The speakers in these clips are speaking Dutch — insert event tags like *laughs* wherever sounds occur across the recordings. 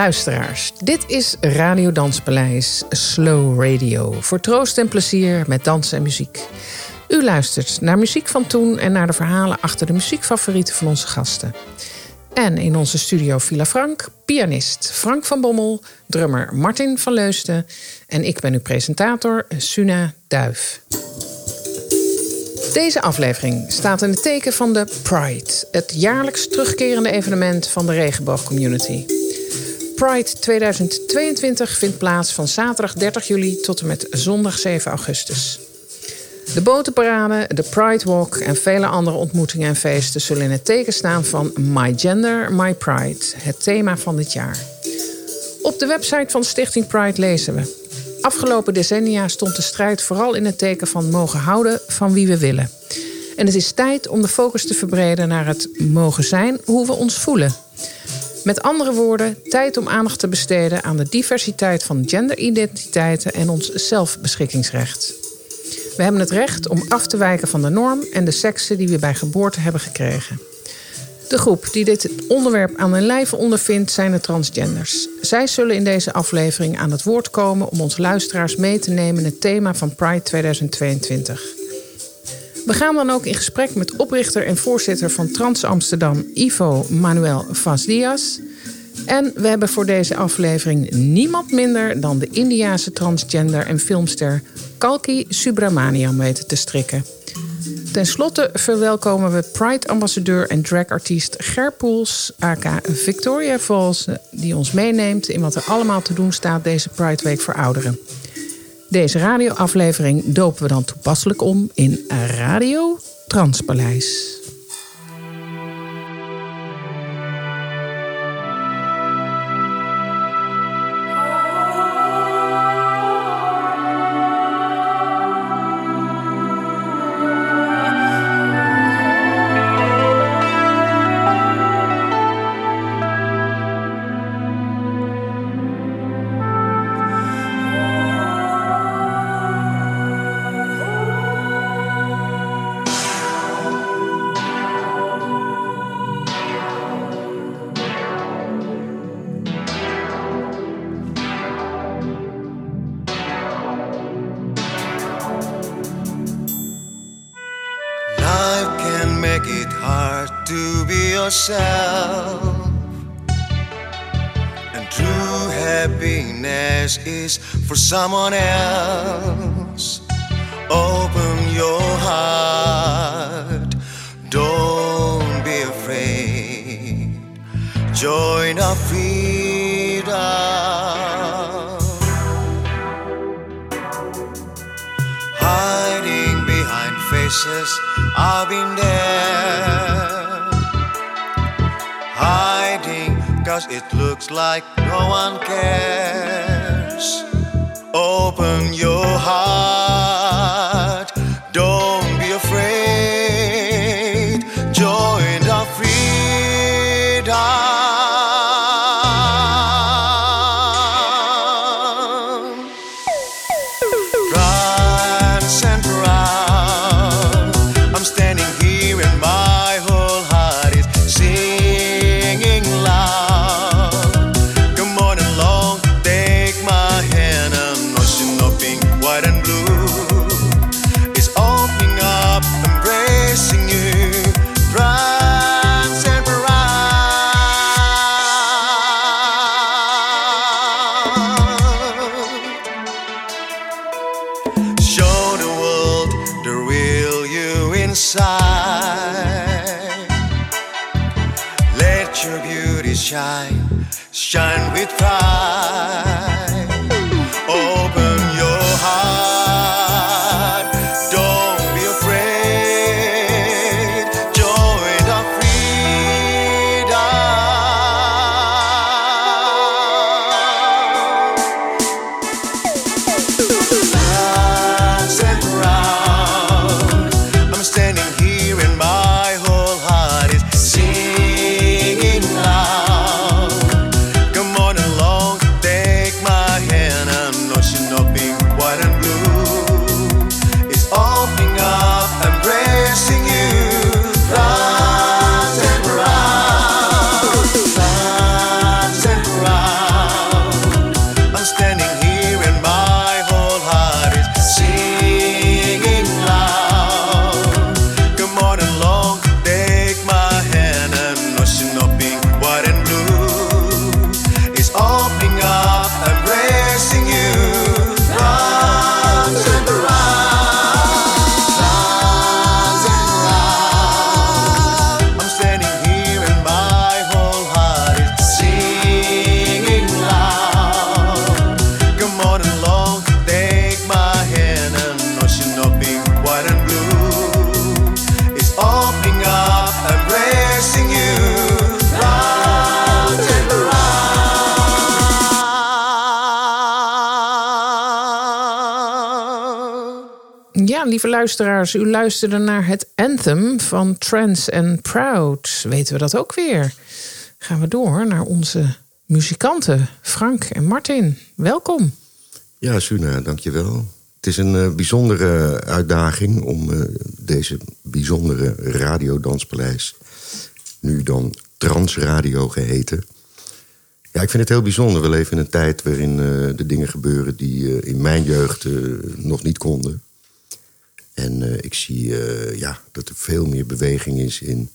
Luisteraars, dit is Radio Danspaleis Slow Radio. Voor troost en plezier met dans en muziek. U luistert naar muziek van toen en naar de verhalen achter de muziekfavorieten van onze gasten. En in onze studio Villa Frank, pianist Frank van Bommel, drummer Martin van Leusten en ik ben uw presentator Suna Duif. Deze aflevering staat in het teken van de Pride, het jaarlijks terugkerende evenement van de regenboogcommunity. Pride 2022 vindt plaats van zaterdag 30 juli tot en met zondag 7 augustus. De botenparade, de Pride Walk en vele andere ontmoetingen en feesten zullen in het teken staan van My Gender, My Pride, het thema van dit jaar. Op de website van Stichting Pride lezen we. Afgelopen decennia stond de strijd vooral in het teken van mogen houden van wie we willen. En het is tijd om de focus te verbreden naar het mogen zijn hoe we ons voelen. Met andere woorden, tijd om aandacht te besteden aan de diversiteit van genderidentiteiten en ons zelfbeschikkingsrecht. We hebben het recht om af te wijken van de norm en de seksen die we bij geboorte hebben gekregen. De groep die dit onderwerp aan hun lijve ondervindt zijn de transgenders. Zij zullen in deze aflevering aan het woord komen om onze luisteraars mee te nemen in het thema van Pride 2022. We gaan dan ook in gesprek met oprichter en voorzitter van Trans Amsterdam, Ivo Manuel Vaz En we hebben voor deze aflevering niemand minder dan de Indiase transgender en filmster Kalki Subramaniam weten te strikken. Ten slotte verwelkomen we Pride-ambassadeur en dragartiest Ger Poels, aka Victoria Falls, die ons meeneemt in wat er allemaal te doen staat deze Pride Week voor ouderen. Deze radioaflevering dopen we dan toepasselijk om in Radio Transpaleis. For someone else. Open your heart, don't be afraid. Join our freedom. Hiding behind faces, I've been there. Hiding, cause it looks like no one cares. U luisterde naar het anthem van Trans and Proud. Weten we dat ook weer? Gaan we door naar onze muzikanten, Frank en Martin. Welkom. Ja, Suna, dankjewel. Het is een eh, bijzondere uitdaging om eh, deze bijzondere radiodanspaleis, nu dan Transradio geheten. Ja, ik vind het heel bijzonder. We leven in een tijd waarin eh, de dingen gebeuren die in mijn jeugd nog niet konden. En eh, ik zie eh, ja, dat er veel meer beweging is in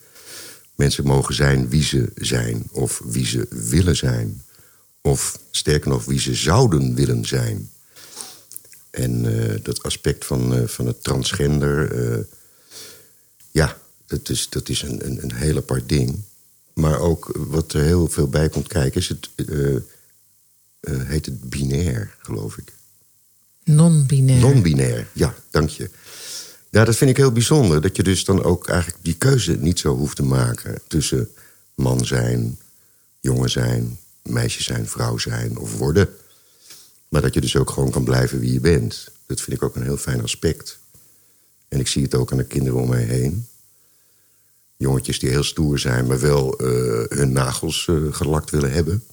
mensen mogen zijn wie ze zijn, of wie ze willen zijn, of sterker nog, wie ze zouden willen zijn. En eh, dat aspect van, van het transgender, ja, dat is, dat is een, een, een heel apart ding. Maar ook wat er heel veel bij komt kijken, is het, heet het binair, geloof ik. Non-binair. Non-binair, ja, dank je. Ja, dat vind ik heel bijzonder. Dat je dus dan ook eigenlijk die keuze niet zo hoeft te maken tussen man zijn, jongen zijn, meisje zijn, vrouw zijn of worden. Maar dat je dus ook gewoon kan blijven wie je bent. Dat vind ik ook een heel fijn aspect. En ik zie het ook aan de kinderen om mij heen. Jongetjes die heel stoer zijn, maar wel eh, hun nagels eh, gelakt willen hebben.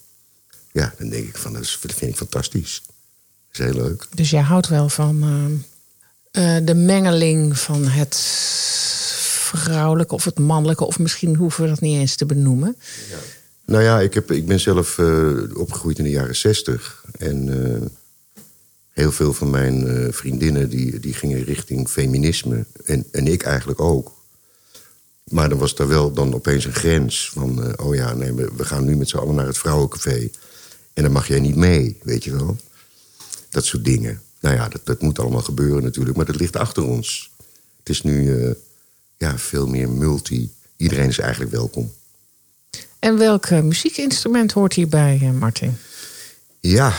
Ja, dan denk ik van, dat, vind ik fantastisch. Dat is heel leuk. Dus jij houdt wel van eh, eh, de mengeling van het vrouwelijke of het mannelijke, of misschien hoeven we dat niet eens te benoemen. Nou ja, ik, heb, ik ben zelf eh, opgegroeid in de jaren zestig. En eh, heel veel van mijn vriendinnen die, die gingen richting feminisme. En, en ik eigenlijk ook. Maar dan was er wel dan opeens een grens van... oh ja, nee, we, we gaan nu met z'n allen naar het vrouwencafé. En dan mag jij niet mee, weet je wel. Dat soort dingen. Nou ja, dat, dat moet allemaal gebeuren natuurlijk. Maar dat ligt achter ons. Het is nu eh, ja, veel meer multi. Iedereen is eigenlijk welkom. En welk eh, muziekinstrument hoort hierbij, eh, Martin? Ja,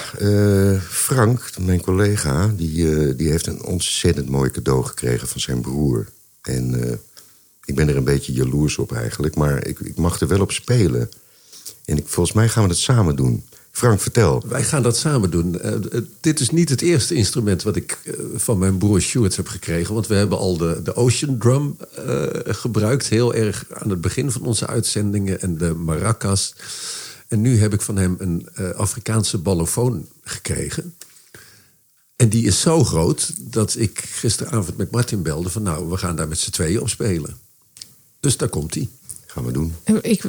Frank, mijn collega, die, die heeft een ontzettend mooi cadeau gekregen van zijn broer. En ik ben er een beetje jaloers op eigenlijk, maar ik, ik mag er wel op spelen. En ik, volgens mij gaan we het samen doen. Frank, vertel. Wij gaan dat samen doen. Eh, eh, dit is niet het eerste instrument wat ik eh, van mijn broer Stuart heb gekregen. Want we hebben al de, de Ocean Drum eh, gebruikt. Heel erg aan het begin van onze uitzendingen. En de maracas. En nu heb ik van hem een eh, Afrikaanse ballofoon gekregen. En die is zo groot dat ik gisteravond met Martin belde van... nou, we gaan daar met z'n tweeën op spelen. Dus daar komt hij. Gaan we doen. Ik,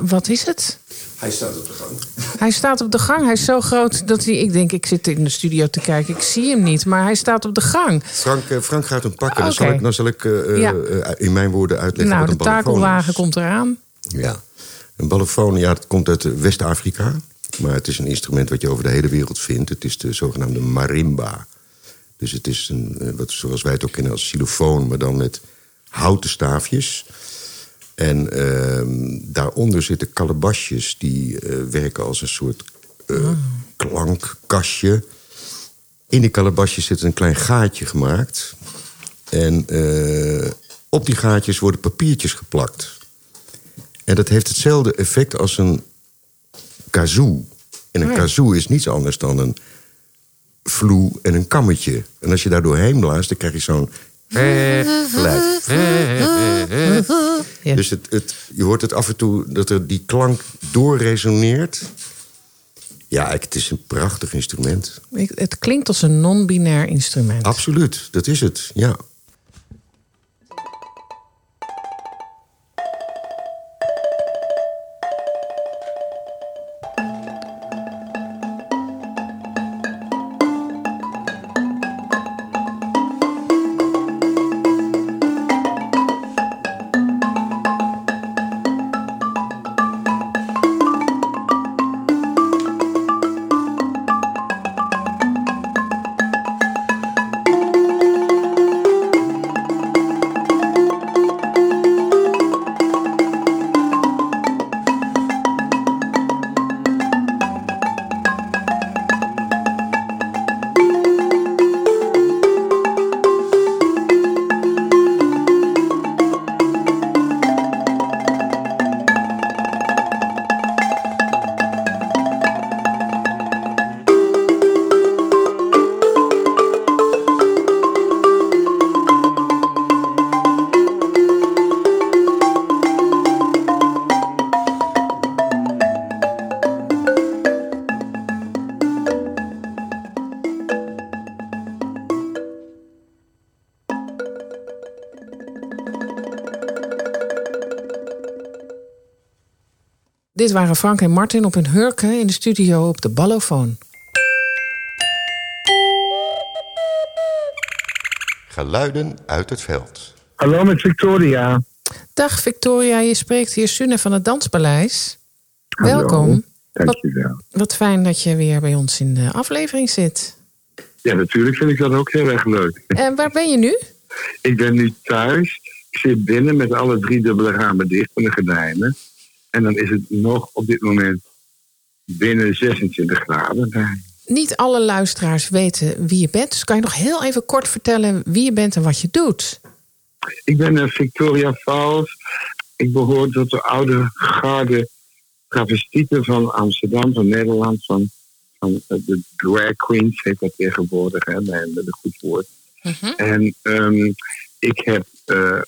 wat is het? Hij staat op de gang. Hij staat op de gang. Hij is zo groot dat hij. Ik denk, ik zit in de studio te kijken. Ik zie hem niet, maar hij staat op de gang. Frank, eh, Frank gaat hem pakken. Dan zal Oké. ik, dan zal ik Ja. eh, in mijn woorden uitleggen nou, wat de takelwagen is. komt eraan. Ja. Een ballofoon, ja, dat komt uit West-Afrika. Maar het is een instrument wat je over de hele wereld vindt. Het is de zogenaamde marimba. Dus het is een, wat, zoals wij het ook kennen als xylofoon... maar dan met houten staafjes. En ehm, daaronder zitten calabasjes... die eh, werken als een soort eh, klankkastje. In die calabasjes zit een klein gaatje gemaakt. En eh, op die gaatjes worden papiertjes geplakt. En dat heeft hetzelfde effect als een kazoo. En een Oh kazoo is niets anders dan een vloe en een kammetje. En als je daar doorheen blaast, dan krijg je zo'n... geluid. Ja. Dus het, het, je hoort het af en toe dat er die klank doorresoneert. Ja, ik- het is een prachtig instrument. Het klinkt als een non-binair instrument. Absoluut, dat is het, ja. Dit waren Frank en Martin op hun hurken in de studio op de ballofoon. Geluiden uit het veld. Hallo met Victoria. Dag Victoria, je spreekt hier Sune van het Danspaleis. Hallo. Welkom. Dankjewel. Wat fijn dat je weer bij ons in de aflevering zit. Ja, natuurlijk vind ik dat ook heel erg leuk. En waar ben je nu? Ik ben nu thuis. Ik zit binnen met alle drie dubbele ramen dicht en de gordijnen. En dan is het nog op dit moment binnen 26 graden. Niet alle luisteraars weten wie je bent. Dus kan je nog heel even kort vertellen wie je bent en wat je doet? Ik ben eh, Victoria Falls. Ik behoor tot de oude garde travestieten van Amsterdam, van Nederland, van, van eh, de drag queens, heet dat tegenwoordig, hè, met een goed woord. En ehm, ik heb eh,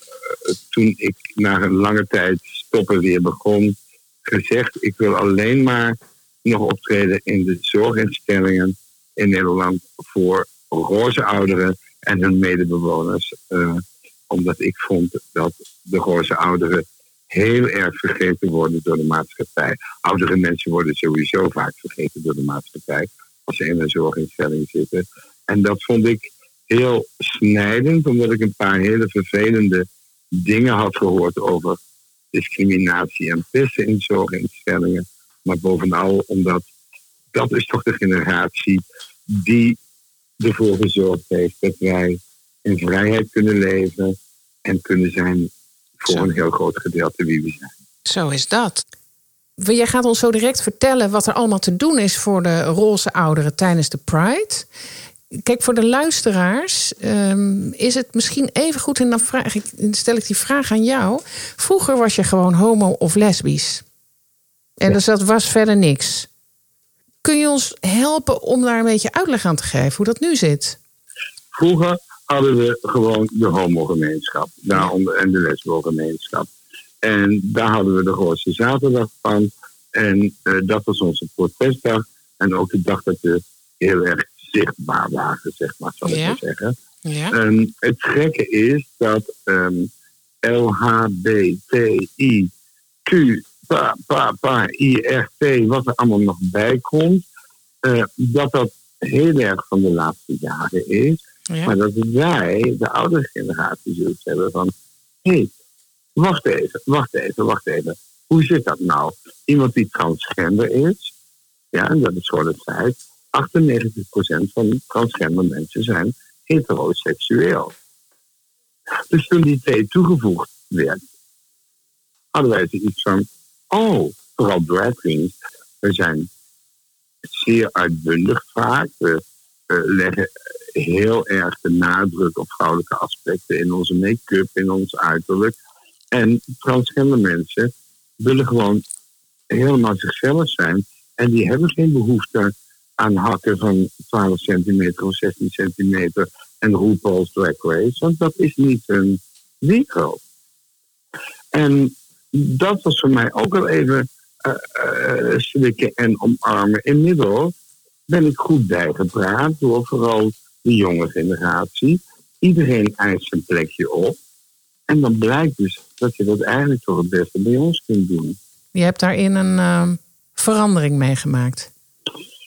toen ik na een lange tijd stoppen weer begon, gezegd: ik wil alleen maar nog optreden in de zorginstellingen in Nederland voor roze ouderen en hun medebewoners. eh, omdat ik vond dat de roze ouderen heel erg vergeten worden door de maatschappij. Oudere mensen worden sowieso vaak vergeten door de maatschappij als ze in een zorginstelling zitten. En dat vond ik heel snijdend, omdat ik een paar hele vervelende dingen had gehoord over discriminatie en pesten in zorginstellingen. Maar bovenal omdat dat is toch de generatie die ervoor gezorgd heeft dat wij in vrijheid kunnen leven en kunnen zijn voor Zo. een heel groot gedeelte wie we zijn. Zo is dat. Jij gaat ons zo direct vertellen wat er allemaal te doen is voor de roze ouderen tijdens de Pride. Kijk, voor de luisteraars ehm, is het misschien even goed, en dan vraag ik, stel ik die vraag aan jou. Vroeger was je gewoon homo of lesbisch. En dus dat was verder niks. Kun je ons helpen om daar een beetje uitleg aan te geven hoe dat nu zit? Vroeger hadden we gewoon de homogemeenschap daaronder, en de lesbogemeenschap. En daar hadden we de grootste zaterdag van. En eh, dat was onze protestdag. En ook de dag dat we heel erg zichtbaar waren, zeg maar, zal ik Ja. maar zeggen. Ja. Ehm, het gekke is dat ehm LHBTIQ, pa, pa, pa, IRT, wat er allemaal nog bij komt, eh, dat dat heel erg van de laatste jaren is. ja. Maar dat wij, de oudere generatie, zoiets hebben van: hé, hey, wacht even, wacht even, wacht even. Hoe zit dat nou? Iemand die transgender is, ja, en dat is gewoon het feit. 98% van transgender mensen zijn heteroseksueel. Dus toen die twee toegevoegd werd, hadden wij zoiets van: oh, vooral drag queens, we zijn zeer uitbundig vaak. We leggen heel erg de nadruk op vrouwelijke aspecten in onze make-up, in ons uiterlijk. En transgender mensen willen gewoon helemaal zichzelf zijn. En die hebben geen behoefte aan hakken van 12 centimeter of 16 centimeter en RuPaul's Drag Race. Want dat is niet hun wereld. En dat was voor mij ook wel even eh, eh, slikken en omarmen. Inmiddels ben ik goed bijgepraat door vooral de jonge generatie. Iedereen eist zijn plekje op. En dan blijkt dus dat je dat eigenlijk toch het beste bij ons kunt doen. Je hebt daarin een ehm, verandering meegemaakt.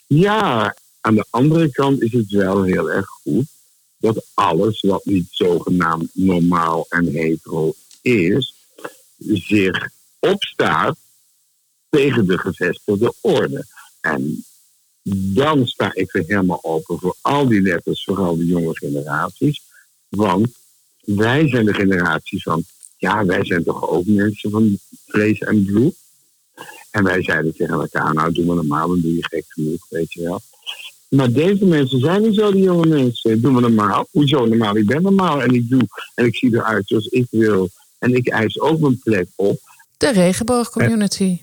Ja, aan de andere kant is het wel heel erg goed dat alles wat niet zogenaamd normaal en hetero is, zich opstaat tegen de gevestigde orde. En dan sta ik er helemaal open voor al die letters, vooral de jonge generaties. Want wij zijn de generatie van, ja, wij zijn toch ook mensen van vlees en bloed. En wij zeiden tegen elkaar, nou doe maar normaal, dan doe je gek genoeg, weet je wel. Maar deze mensen zijn niet zo, die jonge mensen. Doe maar normaal. Hoezo normaal? Ik ben normaal en ik doe. En ik zie eruit zoals ik wil. En ik eis ook mijn plek op. De regenboogcommunity.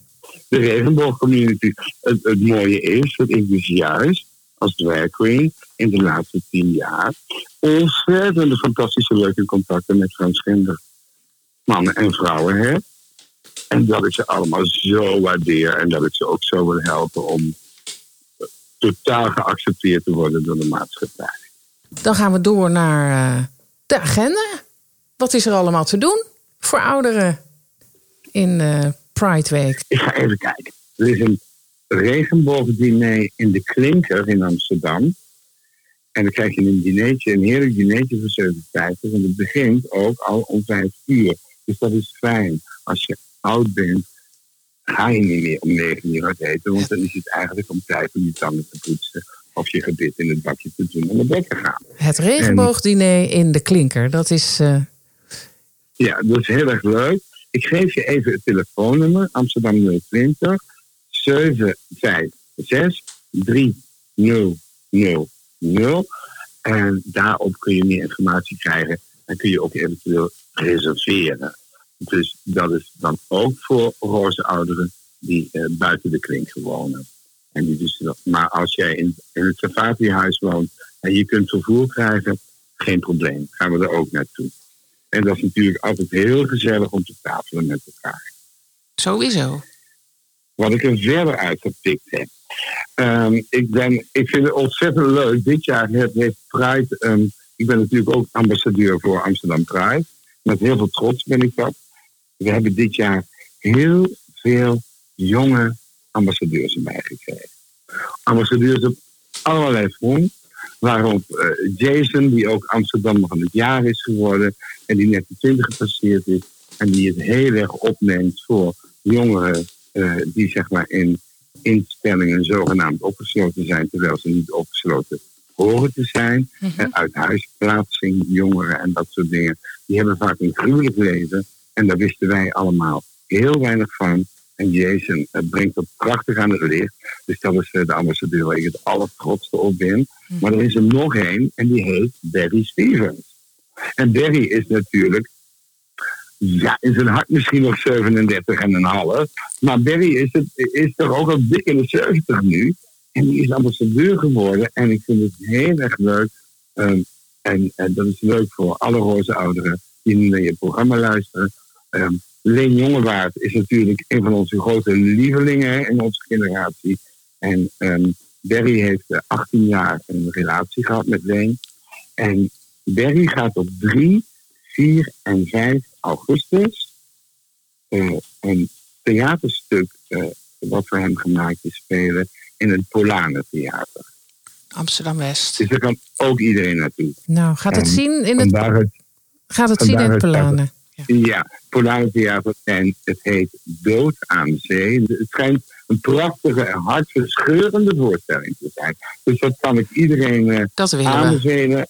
De regenboogcommunity. Het, het mooie is dat ik dus juist als drag queen in de laatste tien jaar ontzettende fantastische leuke contacten met transgender mannen en vrouwen heb. En dat ik ze allemaal zo waardeer en dat ik ze ook zo wil helpen om totaal geaccepteerd te worden door de maatschappij. Dan gaan we door naar eh, de agenda. Wat is er allemaal te doen voor ouderen in eh, Pride Week? Ik ga even kijken. Er is een regenboogdiner in de Klinker in Amsterdam. En dan krijg je een dinertje, een heerlijk dinertje voor 57. En het begint ook al om 5 uur. Dus dat is fijn. Als je oud bent, ga je niet meer om 9 uur uit eten. Want dan is het eigenlijk om tijd om je tanden te poetsen. Of je gebit in het bakje te doen en naar bed te gaan. Het regenboogdiner in de Klinker. Dat is... eh, Ja, dat is heel erg leuk. Ik geef je even het telefoonnummer. Amsterdam 020 756 3000. En daarop kun je meer informatie krijgen. En kun je ook eventueel reserveren. Dus dat is dan ook voor roze ouderen die eh, buiten de klink wonen. En die dus, maar als jij in, in het safari-huis woont en je kunt vervoer krijgen, geen probleem. Gaan we er ook naartoe. En dat is natuurlijk altijd heel gezellig om te tafelen met elkaar. sowieso. Wat ik er verder uitgepikt heb. Ehm, ik, ben, ik vind het ontzettend leuk. Dit jaar heeft, heeft Pride. ik ben natuurlijk ook ambassadeur voor Amsterdam Pride. Met heel veel trots ben ik dat. We hebben dit jaar heel veel jonge ambassadeurs erbij gekregen. Ambassadeurs op allerlei fronten. Waarop eh, Jason, die ook Amsterdam van het jaar is geworden. En die net de 20 gepasseerd is. En die het heel erg opneemt voor jongeren eh, die zeg maar in instellingen zogenaamd opgesloten zijn. Terwijl ze niet opgesloten horen te zijn. En uit huisplaatsing, jongeren en dat soort dingen. Die hebben vaak een gruwelijk leven. En daar wisten wij allemaal heel weinig van. En Jason brengt dat prachtig aan het licht. Dus dat is eh, de ambassadeur waar ik het allertrotste op ben. Maar er is er nog één en die heet Barry Stevens. En Barry is natuurlijk, ja, in zijn hart misschien nog 37 en een half. Maar Barry is, het, is toch ook al dik in de 70 nu. En die is ambassadeur geworden. En ik vind het heel erg leuk. Ehm, en, en dat is leuk voor alle roze ouderen die nu naar je programma luisteren. Ehm, Leen Jongewaard is natuurlijk een van onze grote lievelingen in onze generatie. En ehm, Barry heeft eh, 18 jaar een relatie gehad met Leen. En Barry gaat op 3, 4 en 5 augustus eh, een theaterstuk eh, wat voor hem gemaakt is spelen in het Polane Theater. Amsterdam-West. Dus daar kan ook iedereen naartoe. Nou, gaat het En zien in het, gaat het zien in het Ja, Polare Theater en het heet Dood aan Zee. Het schijnt een prachtige en hartverscheurende voorstelling te zijn. Dus dat kan ik iedereen we. aanbevelen.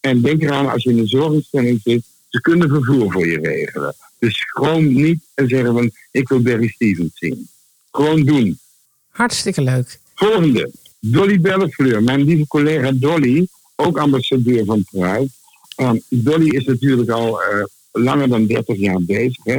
En denk eraan, als je in een zorginstelling zit, ze kunnen vervoer voor je regelen. Dus gewoon niet en zeggen van, ik wil Barry Stevens zien. Gewoon doen. Hartstikke leuk. Volgende. Dolly Bellefleur, mijn lieve collega Dolly, ook ambassadeur van Pride. Um, Dolly is natuurlijk al eh, langer dan 30 jaar bezig. Hè?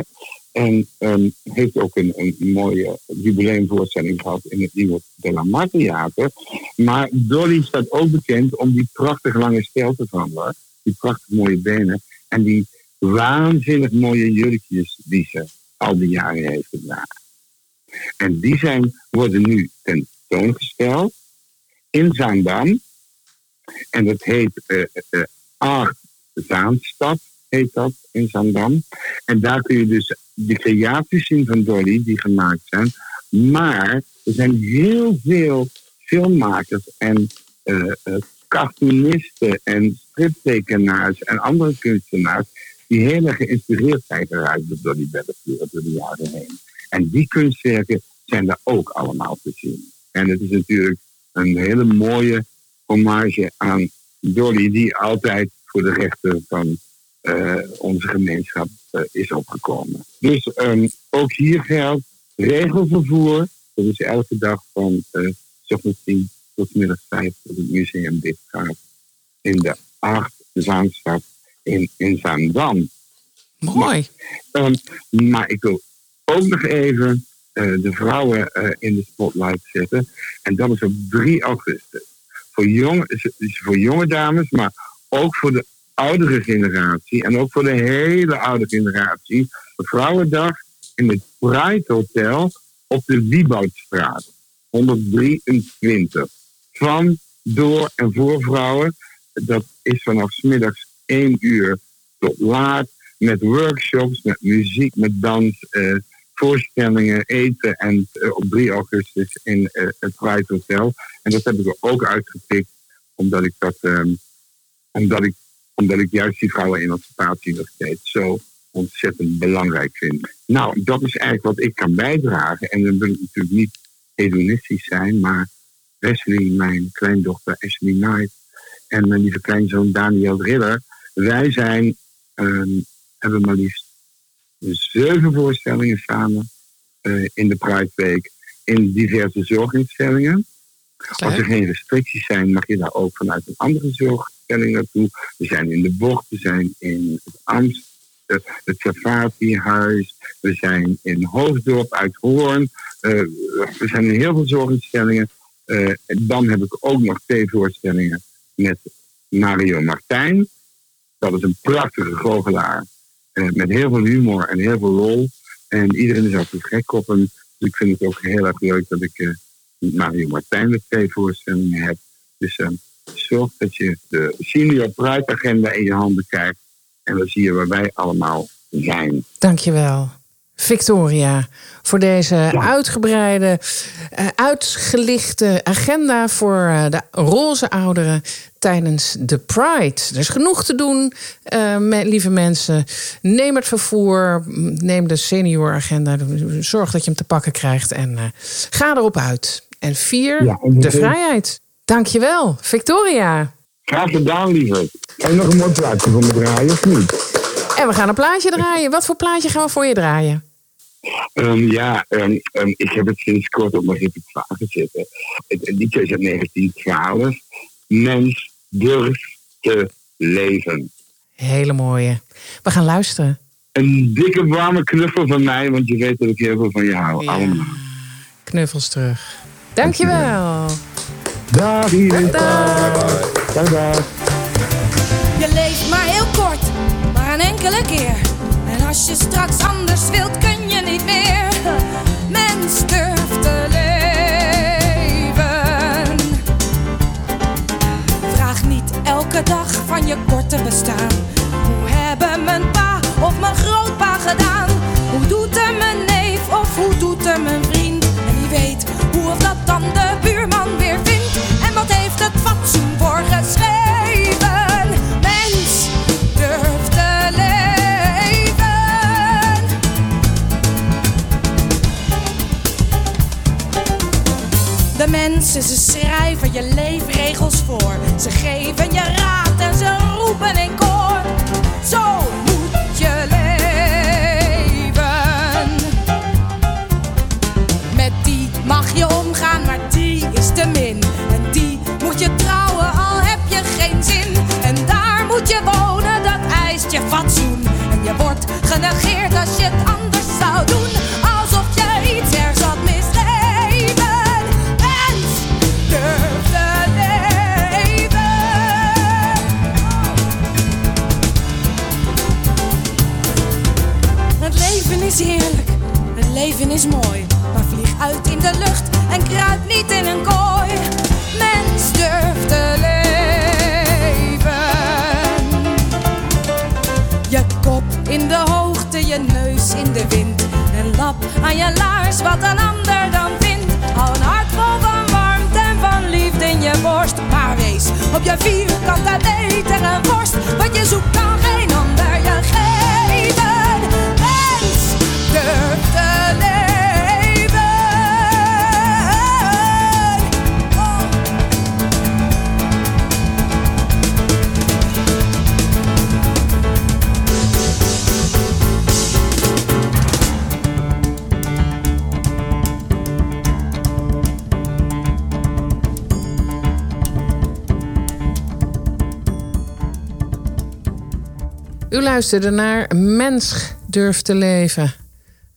En ehm, heeft ook een, een mooie jubileumvoorstelling gehad in het nieuwe De La Mar Theater. Maar Dolly staat ook bekend om die prachtig lange stelte van haar. Die prachtig mooie benen. En die waanzinnig mooie jurkjes die ze al die jaren heeft gedragen. En die zijn, worden nu tentoongesteld in Zaandam. En dat heet eh eh, Art Zaanstad, heet dat in Zaandam. En daar kun je dus de creaties zien van Dolly die gemaakt zijn. Maar er zijn heel veel filmmakers en eh, eh, cartoonisten en striptekenaars en andere kunstenaars die heel erg geïnspireerd zijn geraakt door Dolly Bellefleur door de jaren heen. En die kunstwerken zijn daar ook allemaal te zien. En het is natuurlijk een hele mooie hommage aan Dolly, die altijd voor de rechten van onze gemeenschap eh, is opgekomen. Dus ehm, ook hier geldt regelvervoer. Dat is elke dag van uh, ochtends 10 tot middag 5 tot het museum dicht gaat. In de 8 Zaanstad in, in Zaandam. Mooi. Um, maar ik wil ook nog even uh, de vrouwen uh, in de spotlight zetten. En dat is op 3 augustus. Voor jonge, is voor jonge dames, maar ook voor de oudere generatie. En ook voor de hele oude generatie. De Vrouwendag in het Pride Hotel op de Wieboudstraat. 123. Van, door en voor vrouwen. Dat is vanaf middags 1 uur tot laat met workshops, met muziek, met dans, uh, voorstellingen, eten en eh, op 3 augustus in eh, het Pride Hotel. En dat heb ik er ook uitgepikt, omdat ik dat, ehm, omdat ik, omdat ik juist die vrouwenemancipatie nog steeds zo ontzettend belangrijk vind. Nou, dat is eigenlijk wat ik kan bijdragen. En dan wil ik natuurlijk niet hedonistisch zijn, maar Wesley, mijn kleindochter Ashley Knight en mijn lieve kleinzoon Daniel Riller, wij zijn, ehm, hebben maar liefst zeven voorstellingen samen eh, in de Pride Week in diverse zorginstellingen. Als er geen restricties zijn, mag je daar ook vanuit een andere naartoe. We zijn in de Bocht, we zijn in het Amst, eh, het Safati-huis, we zijn in Hoofddorp uit Hoorn. Eh, we zijn in heel veel zorginstellingen. Eh, dan heb ik ook nog twee voorstellingen met Mario Martijn. Dat is een prachtige goochelaar. met heel veel humor en heel veel lol. En iedereen is altijd gek op hem. Dus ik vind het ook heel erg leuk dat ik met Mario Martijn de twee voorstellingen heb. Dus eh, zorg dat je de Senior Pride agenda in je handen krijgt. En dan zie je waar wij allemaal zijn. Dankjewel. Victoria, voor deze uitgebreide, eh, uitgelichte agenda voor eh, de roze ouderen tijdens de Pride. Er is genoeg te doen, eh, lieve mensen. Neem het vervoer, neem de senioragenda, zorg dat je hem te pakken krijgt en ga erop uit. En vier Ja, en- de vrijheid. Dankjewel, Victoria. Graag gedaan, lieve. Kan je nog een mooi plaatje voor me draaien of niet? En we gaan een plaatje draaien. Wat voor plaatje gaan we voor je draaien? Ehm, ja, ehm, ehm, ik heb het sinds kort op mijn repertoire hè. Het, liedje is uit 1912. Mens durft te leven. Hele mooie. We gaan luisteren. Een dikke warme knuffel van mij, want je weet dat ik heel veel van je hou. Ja. Allemaal. Knuffels terug. Dankjewel. Dag. Dag. Dag, dag. Je leeft maar heel kort, maar een enkele keer. En als je straks anders wilt, kun je niet meer. Mens durft te leven. Vraag niet elke dag van je korte bestaan. Hoe hebben mijn pa of mijn grootpa gedaan? Mensen, ze schrijven je leefregels voor. Ze geven je raad en ze roepen in. Moet je wonen, dat eist je fatsoen. En je wordt genegeerd als je het anders zou doen. Alsof je iets ergs had misleven. Mens, durf te leven. Het leven is heerlijk, het leven is mooi. Maar vlieg uit in de lucht en kruip niet in een kooi. Aan je laars wat een ander dan vindt. Hou een hart vol van warmte en van liefde in je borst. Maar wees op je vierkante meter een worst. Wat je zoekt kan geen ander je geven. U luisterde naar Mens durft te leven.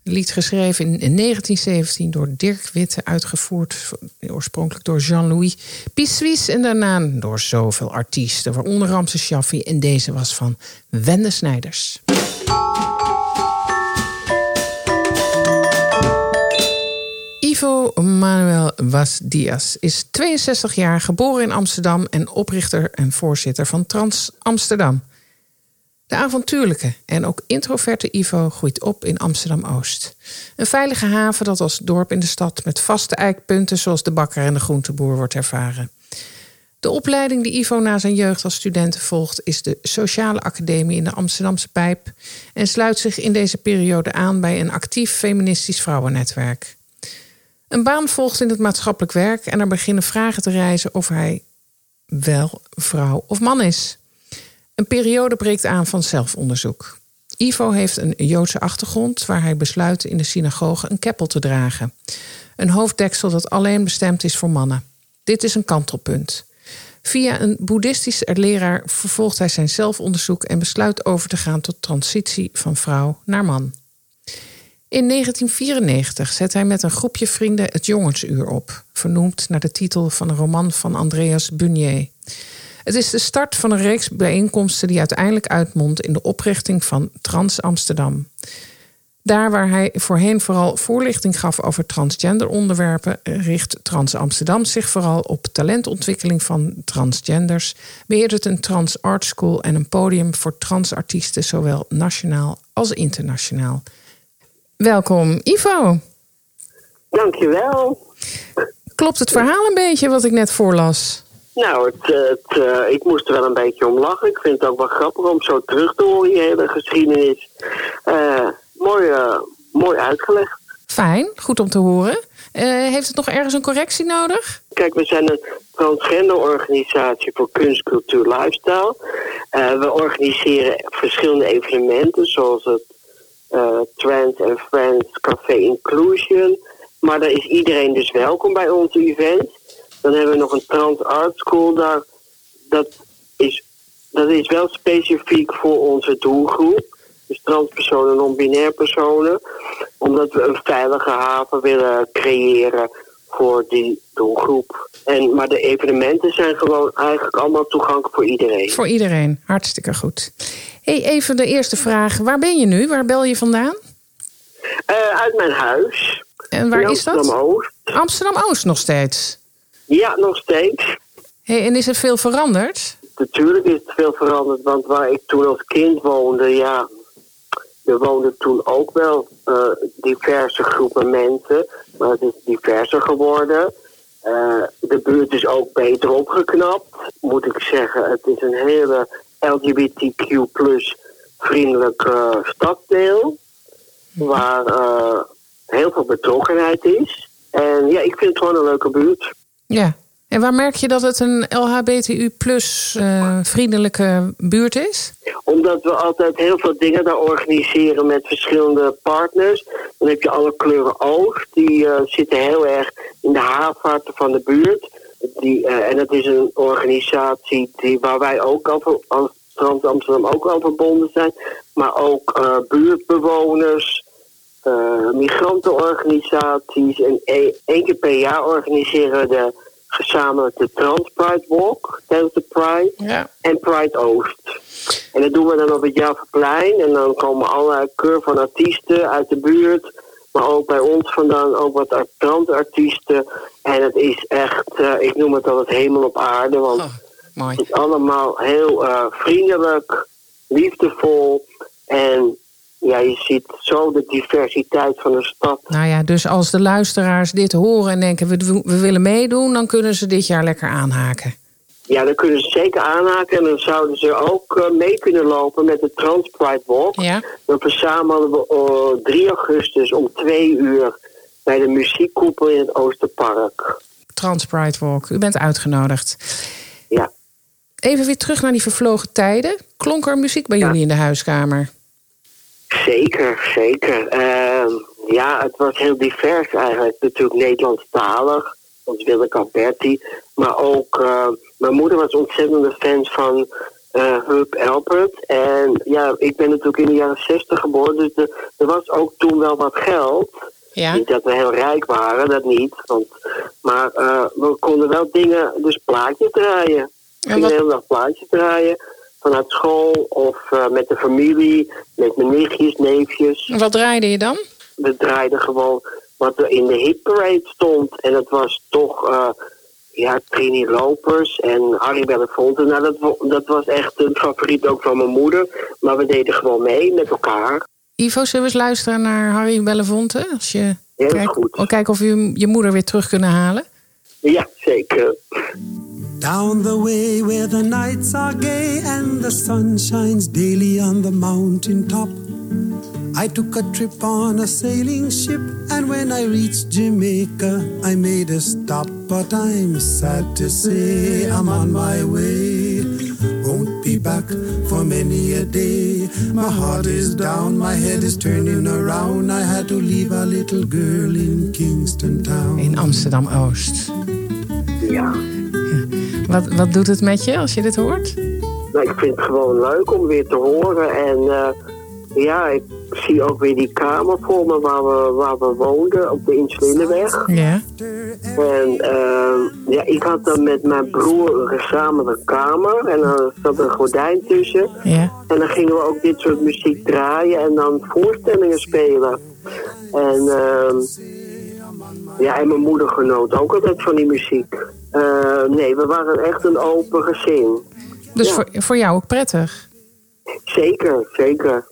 Lied geschreven in 1917 door Dirk Witte, uitgevoerd oorspronkelijk door Jean-Louis Pissuis en daarna door zoveel artiesten, waaronder Ramses Shaffi en deze was van Wende Snijders. Ivo Manuel Vaz Diaz is 62 jaar, geboren in Amsterdam en oprichter en voorzitter van Trans Amsterdam. De avontuurlijke en ook introverte Ivo groeit op in Amsterdam-Oost. Een veilige haven dat als dorp in de stad met vaste eikpunten zoals de bakker en de groenteboer wordt ervaren. De opleiding die Ivo na zijn jeugd als student volgt is de Sociale Academie in de Amsterdamse Pijp en sluit zich in deze periode aan bij een actief feministisch vrouwennetwerk. Een baan volgt in het maatschappelijk werk en er beginnen vragen te reizen of hij wel vrouw of man is. Een periode breekt aan van zelfonderzoek. Ivo heeft een Joodse achtergrond waar hij besluit in de synagoge een keppel te dragen. Een hoofddeksel dat alleen bestemd is voor mannen. Dit is een kantelpunt. Via een boeddhistisch leraar vervolgt hij zijn zelfonderzoek en besluit over te gaan tot transitie van vrouw naar man. In 1994 zet hij met een groepje vrienden het Jongensuur op, vernoemd naar de titel van een roman van Andreas Bunier. Het is de start van een reeks bijeenkomsten die uiteindelijk uitmondt in de oprichting van Trans Amsterdam. Daar waar hij voorheen vooral voorlichting gaf over transgender onderwerpen, richt Trans Amsterdam zich vooral op talentontwikkeling van transgenders, beheert het een trans art school en een podium voor transartiesten, zowel nationaal als internationaal. Welkom, Ivo. Dankjewel. Klopt het verhaal een beetje wat ik net voorlas? Nou, het, het, eh, ik moest er wel een beetje om lachen. Ik vind het ook wel grappig om zo terug te horen, je hele geschiedenis. Eh, mooi, eh, mooi uitgelegd. Fijn, goed om te horen. Heeft het nog ergens een correctie nodig? Kijk, we zijn een transgenderorganisatie voor kunst, cultuur, lifestyle. We organiseren verschillende evenementen, zoals het Trans and Friends Café Inclusion. Maar daar is iedereen dus welkom bij onze event. Dan hebben we nog een Trans Art School daar. Dat is, dat is wel specifiek voor onze doelgroep. Dus transpersonen, non-binair personen. Omdat we een veilige haven willen creëren voor die doelgroep. En, maar de evenementen zijn gewoon eigenlijk allemaal toegankelijk voor iedereen. Voor iedereen, hartstikke goed. Hey, even de eerste vraag. Waar ben je nu? Waar bel je vandaan? Eh, uit mijn huis. En waar is dat? Amsterdam-Oost. Amsterdam-Oost nog steeds. Ja, nog steeds. Hey, en is er veel veranderd? Natuurlijk is het veel veranderd, want waar ik toen als kind woonde, ja, er woonden toen ook wel eh, diverse groepen mensen, maar het is diverser geworden. Eh, de buurt is ook beter opgeknapt, moet ik zeggen. Het is een hele LGBTQ vriendelijk eh, staddeel, waar eh, heel veel betrokkenheid is. En ja, ik vind het gewoon een leuke buurt. Ja. En waar merk je dat het een LHBTU plus eh, vriendelijke buurt is? Omdat we altijd heel veel dingen daar organiseren met verschillende partners. Dan heb je alle kleuren oog. Die eh, zitten heel erg in de haarvaarten van de buurt. Die, eh, en dat is een organisatie die, waar wij ook al ver- als Trans Amsterdam ook al verbonden zijn. Maar ook buurtbewoners, eh, migrantenorganisaties. En e- één keer per jaar organiseren we de gezamenlijk de Trans Pride Walk tijdens de Pride Ja. en Pride Oost. En dat doen we dan op het Javaplein. En dan komen allerlei keur van artiesten uit de buurt. Maar ook bij ons vandaan ook wat art- transartiesten. En het is echt, eh, ik noem het altijd hemel op aarde. Want Oh, het is allemaal heel eh, vriendelijk, liefdevol. En ja, je ziet zo de diversiteit van de stad. Nou ja, dus als de luisteraars dit horen en denken we, we willen meedoen, dan kunnen ze dit jaar lekker aanhaken. Ja, dan kunnen ze zeker aanhaken. En dan zouden ze ook eh, mee kunnen lopen met de Trans Pride Walk. Ja. Dan verzamelen we eh, 3 augustus om 2 uur bij de muziekkoepel in het Oosterpark. Trans Pride Walk. U bent uitgenodigd. Ja. Even weer terug naar die vervlogen tijden. Klonk er muziek bij Ja. jullie in de huiskamer? Zeker, zeker. Ehm, ja, het was heel divers eigenlijk. Natuurlijk Nederlandstalig, zoals Willeke Alberti. Maar ook, eh, mijn moeder was ontzettende fan van eh Huub Elpert. En ja, ik ben natuurlijk in de jaren zestig geboren, dus er, er was ook toen wel wat geld. Ja. Niet dat we heel rijk waren, dat niet. Want, maar eh, we konden wel dingen, dus plaatjes draaien. We En hele dag plaatjes draaien. Vanuit school of eh, met de familie, met mijn nichtjes, neefjes. En Wat draaide je dan? We draaiden gewoon wat er in de hitparade stond. En dat was toch eh, ja, Trini Lopers en Harry Belafonte. Nou, dat, dat was echt een favoriet ook van mijn moeder. Maar we deden gewoon mee met elkaar. Ivo, zullen we eens luisteren naar Harry Belafonte? Als je is kijkt, goed. oh, kijken of we je, je moeder weer terug kunnen halen. Ja, zeker. Down the way where the nights are gay and the sun shines daily on the mountain top. I took a trip on a sailing ship, and when I reached Jamaica, I made a stop. But I'm sad to say I'm on my way. Won't be back for many a day. My heart is down, my head is turning around. I had to leave a little girl in Kingston Town. In Amsterdam Oost. Ja. Wat, wat doet het met je als je dit hoort? Nou, ik vind het gewoon leuk om weer te horen. En eh, ja, ik zie ook weer die kamer voor me waar we, waar we woonden, op de Insulineweg. Ja. En eh, ja, ik had dan met mijn broer een gezamenlijke kamer. En dan zat er een gordijn tussen. Ja. En dan gingen we ook dit soort muziek draaien en dan voorstellingen spelen. En, ehm, ja, en mijn moeder genoot ook altijd van die muziek. Eh, nee, we waren echt een open gezin. Dus Ja. voor, voor jou ook prettig. Zeker, zeker.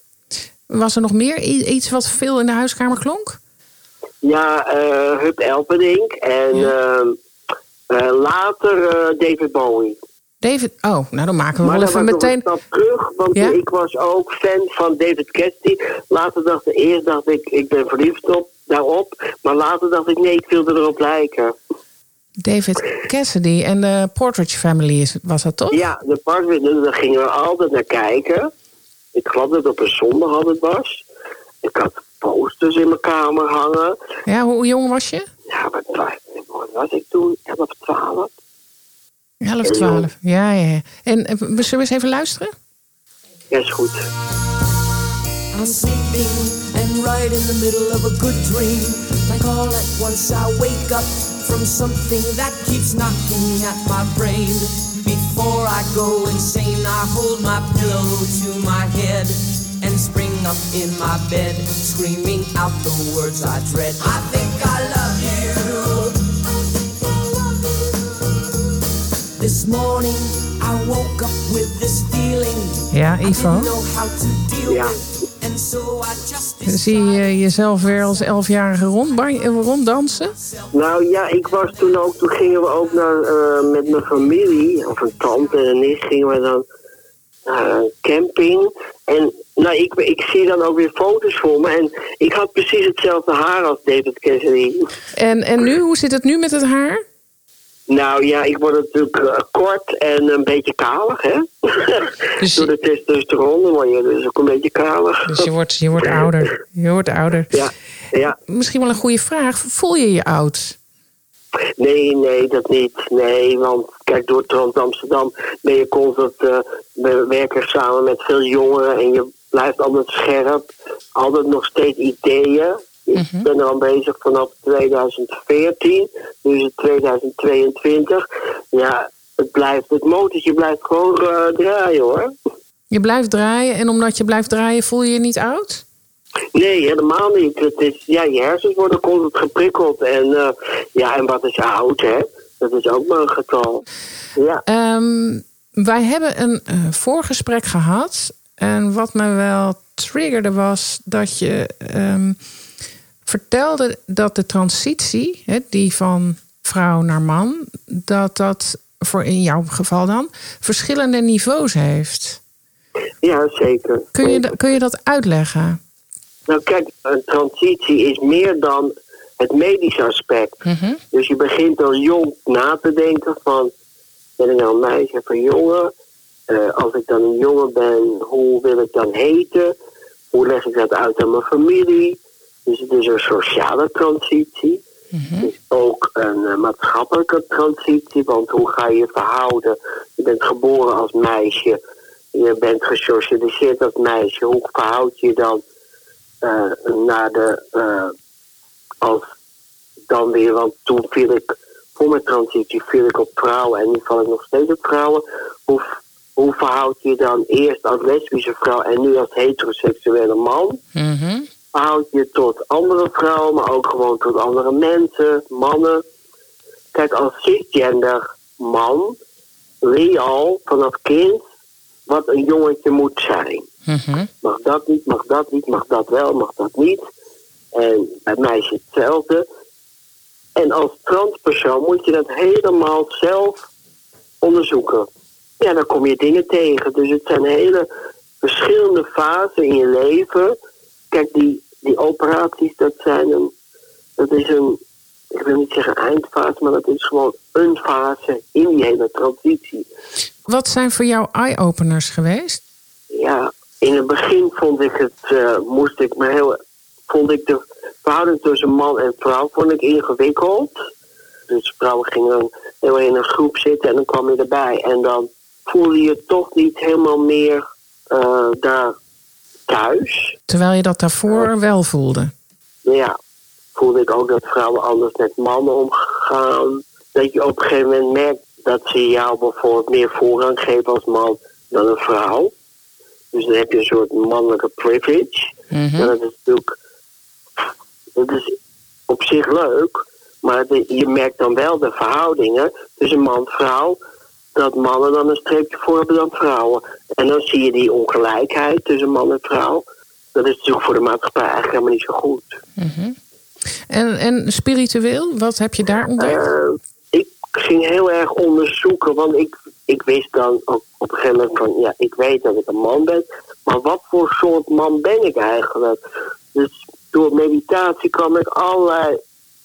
Was er nog meer iets wat veel in de huiskamer klonk? Ja, eh Hup Elpendink en eh, later David Bowie. David, oh, nou dan maken we Maar wel even meteen. een stap terug, want Ja? ik was ook fan van David Cassidy. Later dacht ik, eerst dacht ik, ik ben verliefd op, daarop. Maar later dacht ik, nee, ik wilde erop lijken. David Cassidy en de Portridge Family is- was dat toch? Ja, de park, daar gingen we altijd naar kijken. Ik geloof dat het op een zondag het was. Ik had posters in mijn kamer hangen. Ja, hoe jong was je? Ja, wat was, ik toen? 11, 12? 11, Heel 12. Ja, ja, ja. En eh, zullen we eens even luisteren? Ja, is goed. I'm sleeping and right in the middle of a good dream. Like all at once I wake up from something that keeps knocking at my brain. Before I go insane, I hold my pillow to my head and spring up in my bed, screaming out the words I dread. I think I love you. This morning I woke up with this feeling. Ja, I Ivo. didn't know how to deal Ja. Zie je jezelf weer als elfjarige eh, ronddansen? Nou ja, ik was toen ook, toen gingen we ook naar, eh, met mijn familie, of een tante en een nicht, gingen we dan naar een camping. En nou, ik, ik zie dan ook weer foto's voor me. En ik had precies hetzelfde haar als David Cassidy. En, en nu, hoe zit het nu met het haar? Nou ja, ik word natuurlijk eh, kort en een beetje kalig, hè? *laughs* Dus- Door de testosteron word je dus ook een beetje kalig. Dus je wordt, je wordt ouder. Je wordt ouder. Ja, ja. Misschien wel een goede vraag. Voel je je oud? Nee, nee, dat niet. Nee, want kijk, door Trans Amsterdam ben je constant eh, we werken samen met veel jongeren en je blijft altijd scherp. Altijd nog steeds ideeën. Ik ben er al bezig vanaf 2014. Nu is het 2022. Ja, het blijft, het motortje blijft gewoon eh, draaien hoor. Je blijft draaien en omdat je blijft draaien voel je je niet oud? Nee, helemaal niet. Het is, ja, je hersens worden constant geprikkeld. En, eh, ja, en wat is oud, hè? Dat is ook maar een getal. Ja. Ehm, wij hebben een eh, voorgesprek gehad. En wat me wel triggerde was dat je ehm, vertelde dat de transitie, hè, die van vrouw naar man, dat dat voor in jouw geval dan verschillende niveaus heeft. ja, zeker. Kun je, kun je dat uitleggen? Nou kijk, een transitie is meer dan het medische aspect. Mhm. Dus je begint al jong na te denken van... ben ik nou een meisje of een jongen? Eh, als ik dan een jongen ben, hoe wil ik dan heten? Hoe leg ik dat uit aan mijn familie? Dus het is een sociale transitie. Het is ook een eh, maatschappelijke transitie, want hoe ga je je verhouden? Je bent geboren als meisje, je bent gesocialiseerd als meisje. Hoe verhoud je dan eh, naar de. eh, als dan weer, want toen viel ik voor mijn transitie viel ik op vrouwen en nu val ik nog steeds op vrouwen. Hoe, hoe verhoud je dan eerst als lesbische vrouw en nu als heteroseksuele man? Mhm. Verhoud je tot andere vrouwen, maar ook gewoon tot andere mensen, mannen. Kijk, als cisgender man leer je al vanaf kind wat een jongetje moet zijn. Mhm. Mag dat niet, mag dat niet, mag dat wel, mag dat niet. En bij mij is het hetzelfde. En als transpersoon moet je dat helemaal zelf onderzoeken. Ja, dan kom je dingen tegen. Dus het zijn hele verschillende fasen in je leven. Kijk, die, die operaties, dat zijn een, dat is een, ik wil niet zeggen eindfase, maar dat is gewoon een fase in die hele transitie. Wat zijn voor jou eye-openers geweest? Ja, in het begin vond ik het, eh, moest ik me heel, vond ik de verhouding tussen man en vrouw vond ik ingewikkeld. Dus vrouwen gingen dan heel in een groep zitten en dan kwam je erbij. En dan voelde je toch niet helemaal meer eh, daar thuis. Terwijl je dat daarvoor wel voelde. Ja, voelde ik ook dat vrouwen anders met mannen omgaan. Dat je op een gegeven moment merkt dat ze jou bijvoorbeeld meer voorrang geven als man dan een vrouw. Dus dan heb je een soort mannelijke privilege. Mhm. En dat is natuurlijk dat is op zich leuk, maar de- je merkt dan wel de verhoudingen tussen man en vrouw. Dat mannen dan een streepje voor hebben dan vrouwen. En dan zie je die ongelijkheid tussen man en vrouw. Dat is natuurlijk voor de maatschappij eigenlijk helemaal niet zo goed. En, en spiritueel, wat heb je daar ontdekt? Eh, ik ging heel erg onderzoeken, want ik, ik wist dan ook op een gegeven moment van, ja, ik weet dat ik een man ben, maar wat voor soort man ben ik eigenlijk? Dus door meditatie kwam ik allerlei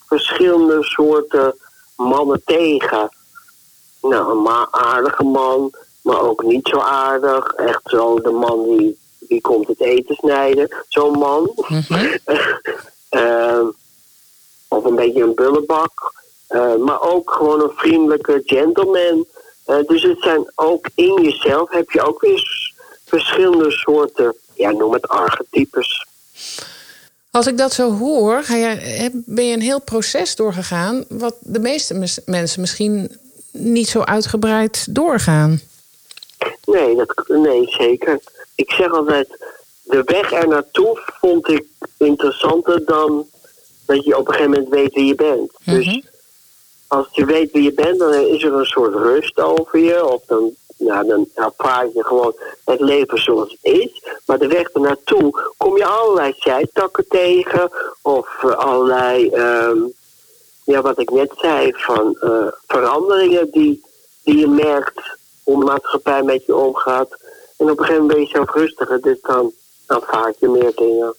verschillende soorten mannen tegen. Nou, een ma- aardige man, maar ook niet zo aardig. Echt zo de man die, die komt het eten snijden, zo'n man. *laughs* Ehm, of een beetje een bullebak. Eh, maar ook gewoon een vriendelijke gentleman. Eh, dus het zijn ook in jezelf heb je ook weer verschillende soorten, ja, noem het archetypes. Als ik dat zo hoor, ga ben je een heel proces doorgegaan... wat de meeste mensen misschien niet zo uitgebreid doorgaan. Nee, dat, nee, zeker. Ik zeg altijd, de weg er naartoe vond ik interessanter dan dat je op een gegeven moment weet wie je bent. Dus als je weet wie je bent, dan is er een soort rust over je. Of dan, ja, dan ervaar je gewoon het leven zoals het is. Maar de weg er naartoe kom je allerlei zijtakken tegen. Of eh, allerlei, ehm, ja, wat ik net zei, van eh, veranderingen die, die je merkt hoe de maatschappij met je omgaat. En op een gegeven moment ben je zelf rustiger, dus dan aanvaard je meer dingen.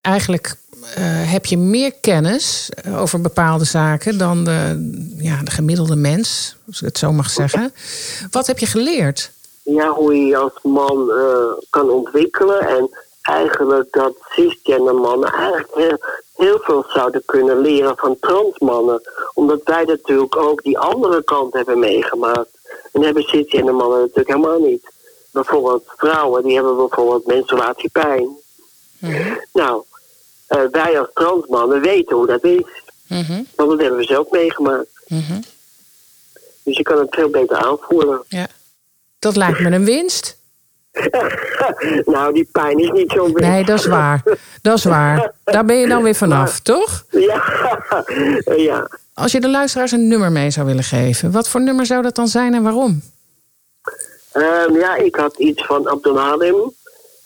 Eigenlijk eh, heb je meer kennis eh, over bepaalde zaken... dan de, ja, de gemiddelde mens, als ik het zo mag zeggen. Wat heb je geleerd? ja, hoe je je als man kan ontwikkelen. En eigenlijk dat cisgender mannen eigenlijk heel, heel veel zouden kunnen leren van transmannen. Omdat wij natuurlijk ook die andere kant hebben meegemaakt. En hebben cisgender mannen natuurlijk helemaal niet. Bijvoorbeeld vrouwen, die hebben bijvoorbeeld menstruatiepijn. Nou, eh, wij als transmannen weten hoe dat is. Mhm, Want dat hebben we zelf meegemaakt. mhm. Dus je kan het veel beter aanvoelen. Ja. Dat lijkt me een winst. *laughs* nou, die pijn is niet zo winst. Nee, dat is waar. Dat is waar. Daar ben je dan weer vanaf, *laughs* toch? Ja, *laughs* ja. Als je de luisteraars een nummer mee zou willen geven, wat voor nummer zou dat dan zijn en waarom? Ehm, ja, ik had iets van Abdul Halim.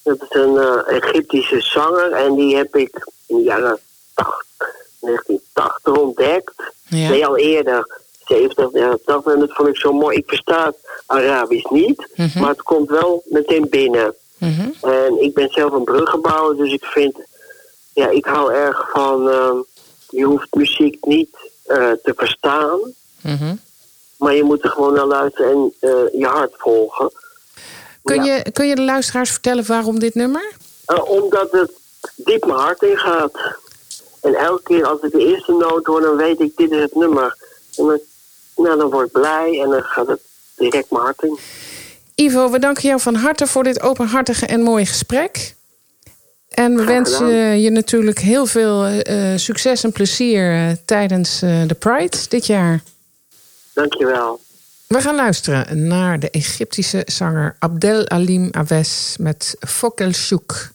Dat is een eh, Egyptische zanger. En die heb ik in de jaren 80, 1980 ontdekt. Ja. Nee, al eerder. 70, jaren 80. En dat vond ik zo mooi. Ik versta Arabisch niet. Mhm. Maar het komt wel meteen binnen. Mhm. En ik ben zelf een bruggenbouwer. Dus ik vind... Ja, ik hou erg van... ehm, je hoeft muziek niet eh, te verstaan. Mhm. Maar je moet er gewoon naar luisteren en eh, je hart volgen. Kun, Ja. je, kun je de luisteraars vertellen waarom dit nummer? Eh, omdat het diep mijn hart in gaat. En elke keer als ik de eerste noot hoor, dan weet ik, dit is het nummer. En dan, nou, dan word ik blij en dan gaat het direct mijn hart in. Ivo, we danken jou van harte voor dit openhartige en mooie gesprek. En we wensen je natuurlijk heel veel eh, succes en plezier eh, tijdens eh, de Pride dit jaar. Dankjewel. We gaan luisteren naar de Egyptische zanger Abdel Alim Awes met Fokel Shouk.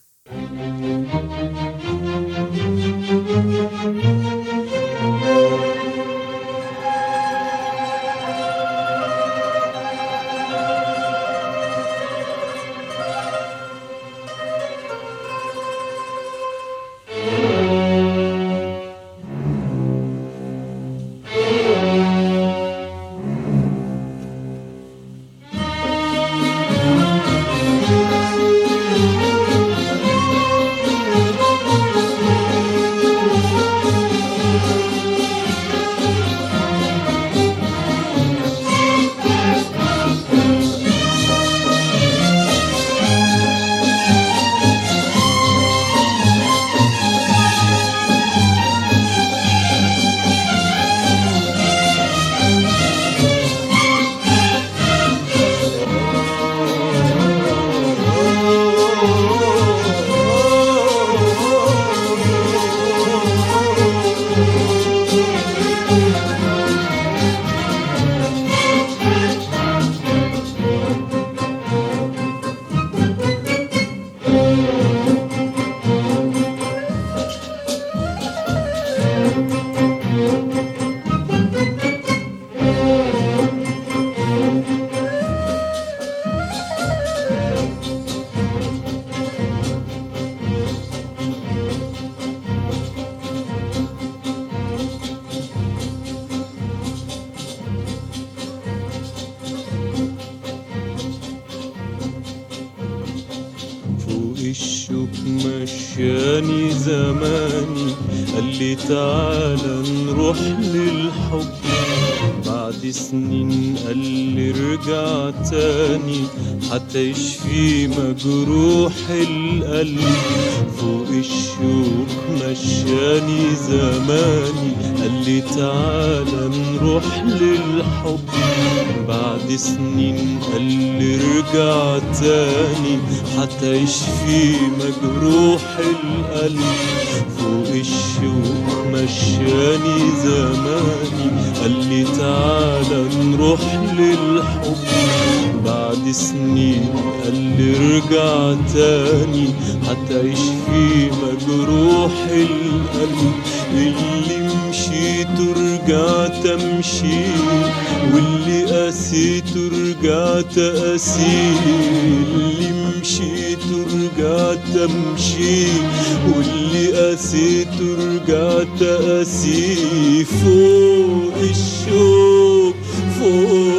تعالى نروح للحب. بعد سنين قال لي ارجع تاني. حتى يشفي مجروح القلب. فوق الشوك مشاني زماني. قال لي تعالى نروح للحب. بعد سنين قال لي ارجع تاني. حتى يشفي مجروح القلب. اللي ترجع تمشي واللي قاسي ترجع تقاسي اللي مشي ترجع تمشي واللي قاسي ترجع تقاسي فوق الشوق فوق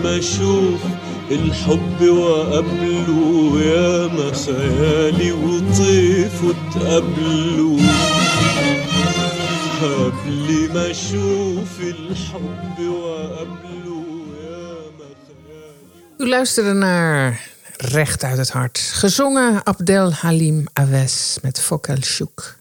ما اشوف الحب وقبله يا ما خيالي وطيف وتقابله قبل ما اشوف الحب وقبله يا ما U luisterde naar Recht uit het Hart. Gezongen Abdel Halim Awes met Fokel Shouk.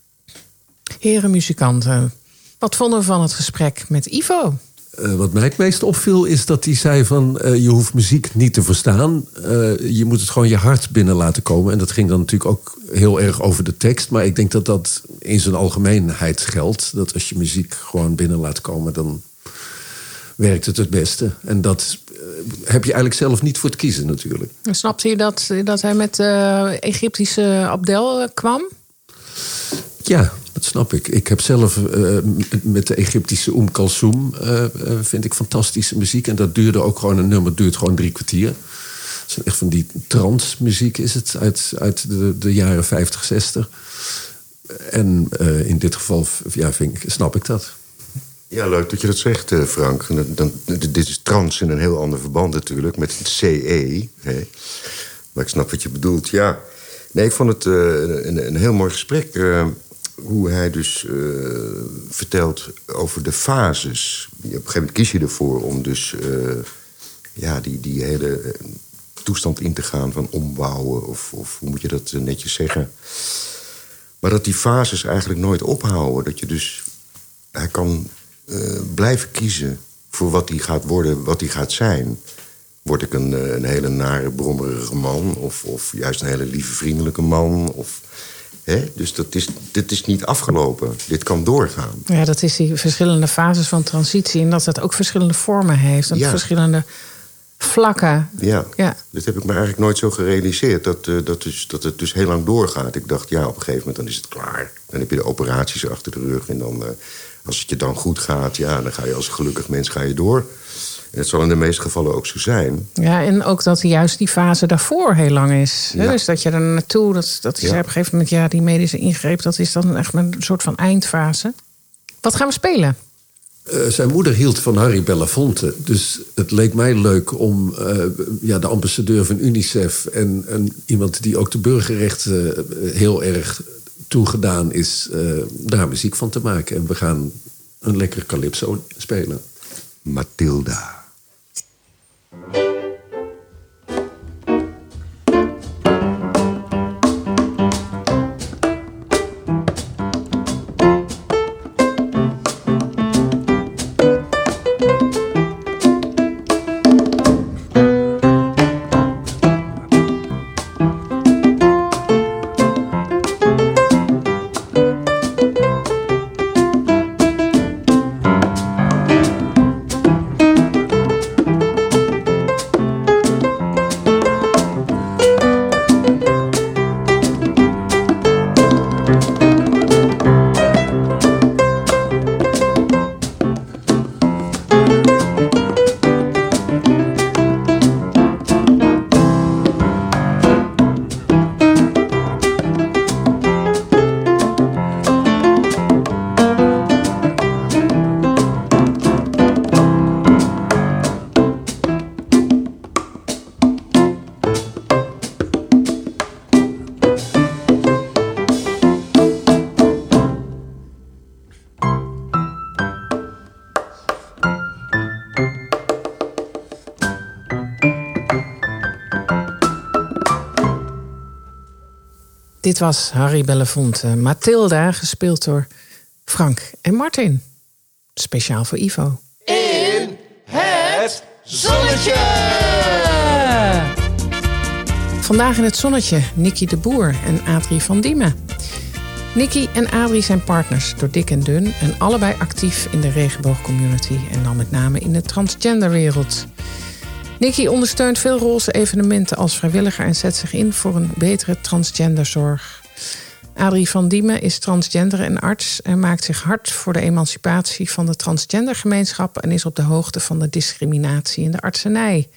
Heren muzikanten, wat vonden we van het gesprek met Ivo? Eh, wat mij het meest opviel is dat hij zei van... eh, je hoeft muziek niet te verstaan. Eh, je moet het gewoon je hart binnen laten komen. En dat ging dan natuurlijk ook heel erg over de tekst. Maar ik denk dat dat in zijn algemeenheid geldt. Dat als je muziek gewoon binnen laat komen... dan werkt het het beste. En dat heb je eigenlijk zelf niet voor het kiezen natuurlijk. Snapte je dat, dat hij met Egyptische Abdel kwam? Ja, dat snap ik. Ik heb zelf eh, met de Egyptische Oum Kalsoum... eh, eh, vind ik fantastische muziek. En dat duurde ook gewoon... een nummer duurt gewoon drie kwartier. Het is echt van die transmuziek is het... uit, uit de, de jaren 50, 60. En in dit geval ja, ik, snap ik dat. Ja, leuk dat je dat zegt, Frank. Dan, dit is trans in een heel ander verband natuurlijk, met het CE. Hè. Maar ik snap wat je bedoelt, ja. Nee, ik vond het een, een heel mooi gesprek. Hoe hij dus eh, vertelt over de fases. Op een gegeven moment kies je ervoor om dus eh, ja, die, die hele eh, toestand in te gaan van ombouwen. Of, of hoe moet je dat netjes zeggen? Maar dat die fases eigenlijk nooit ophouden. Dat je dus hij kan blijven kiezen voor wat hij gaat worden, wat hij gaat zijn. Word ik een, een hele nare, brommerige man? Of, of juist een hele lieve, vriendelijke man? Of, Dus dat is, dit is niet afgelopen. Dit kan doorgaan. Ja, dat is die verschillende fases van transitie. En dat het ook verschillende vormen heeft. En Ja. verschillende vlakken. Ja. Ja. Dat heb ik me eigenlijk nooit zo gerealiseerd. Dat, eh, dat, dus, dat het dus heel lang doorgaat. Ik dacht, ja, op een gegeven moment dan is het klaar. Dan heb je de operaties achter de rug. En dan, eh, als het je dan goed gaat, ja, dan ga je als gelukkig mens ga je door. Het zal in de meeste gevallen ook zo zijn. Ja, en ook dat juist die fase daarvoor heel lang is. hè? Dus dat je er naartoe, dat, dat is Ja. op een gegeven moment, ja, die medische ingreep, dat is dan echt een soort van eindfase. Wat gaan we spelen? Eh, zijn moeder hield van Harry Belafonte. Dus het leek mij leuk om eh, ja, de ambassadeur van UNICEF... en, en iemand die ook de burgerrechten eh, heel erg toegedaan is... eh, daar muziek van te maken. En we gaan een lekker calypso spelen. Matilda. Was Harry Belafonte. Mathilda, gespeeld door Frank en Martin. Speciaal voor Ivo. In het zonnetje! Vandaag in het zonnetje Nicky de Boer en Adrie van Diemen. Nicky en Adrie zijn partners door dik en dun en allebei actief in de regenboogcommunity en dan met name in de transgenderwereld. Nicky ondersteunt veel roze evenementen als vrijwilliger en zet zich in voor een betere transgenderzorg. Adrie van Diemen is transgender en arts en maakt zich hard voor de emancipatie van de transgendergemeenschap en is op de hoogte van de discriminatie in de artsenij.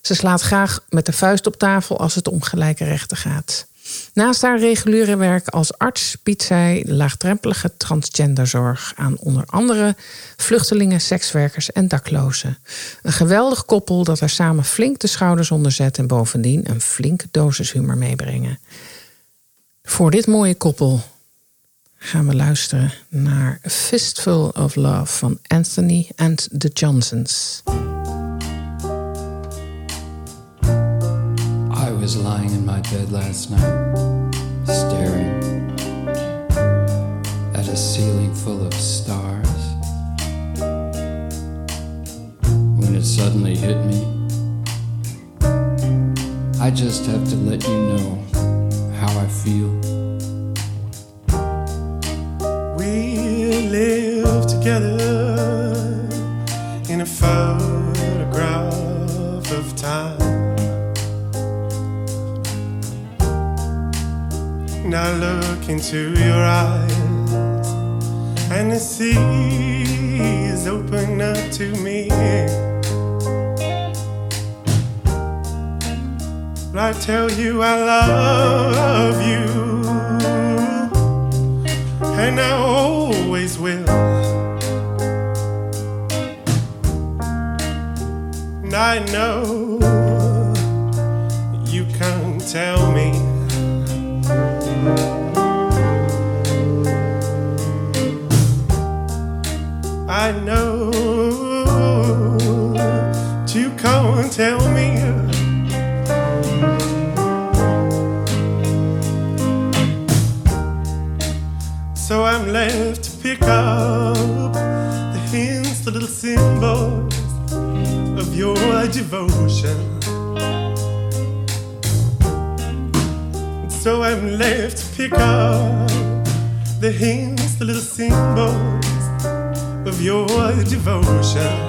Ze slaat graag met de vuist op tafel als het om gelijke rechten gaat. Naast haar reguliere werk als arts biedt zij laagdrempelige transgenderzorg aan onder andere vluchtelingen, sekswerkers en daklozen. Een geweldig koppel dat er samen flink de schouders onder zet en bovendien een flinke dosis humor meebrengen. Voor dit mooie koppel gaan we luisteren naar Fistful of Love van Anthony and the Johnsons. Was lying in my bed last night, staring at a ceiling full of stars. When it suddenly hit me, I just have to let you know how I feel. We live together in a photograph of time. I look into your eyes, and the sea is open up to me. But I tell you I love you, and I always will. And I know up the hints, the little symbols of your devotion. So I'm left to pick up the hints, the little symbols of your devotion.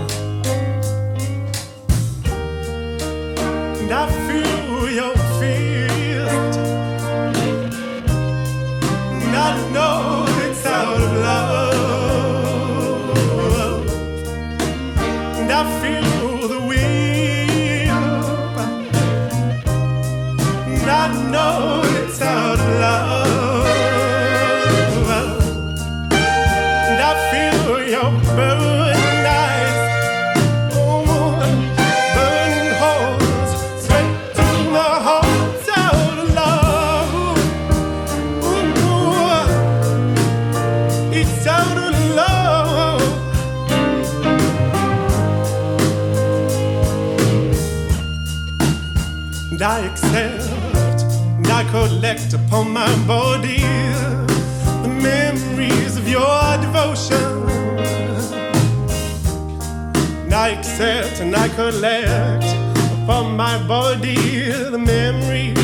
Accept and I collect upon my body the memories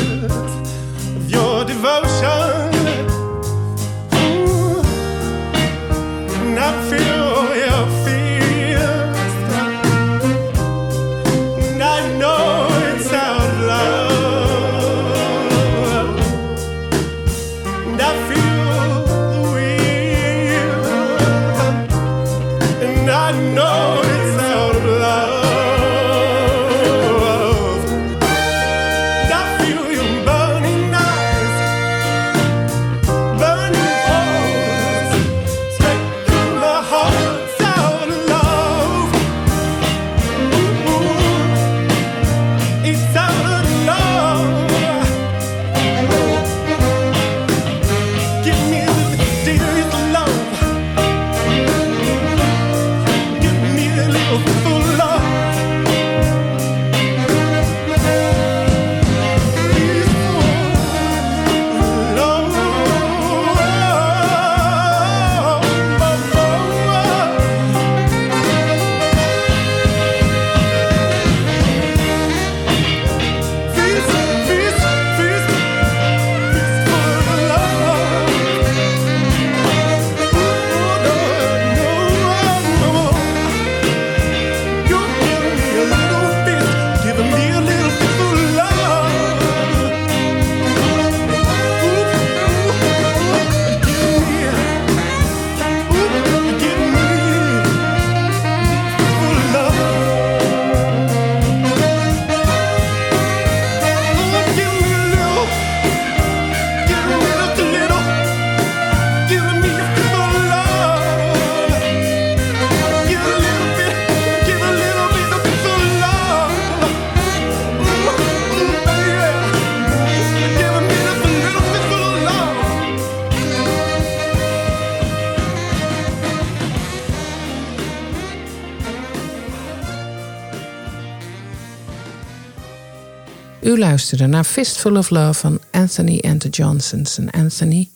U luisterde naar Fistful of Love van Anthony and the Johnsons. En Anthony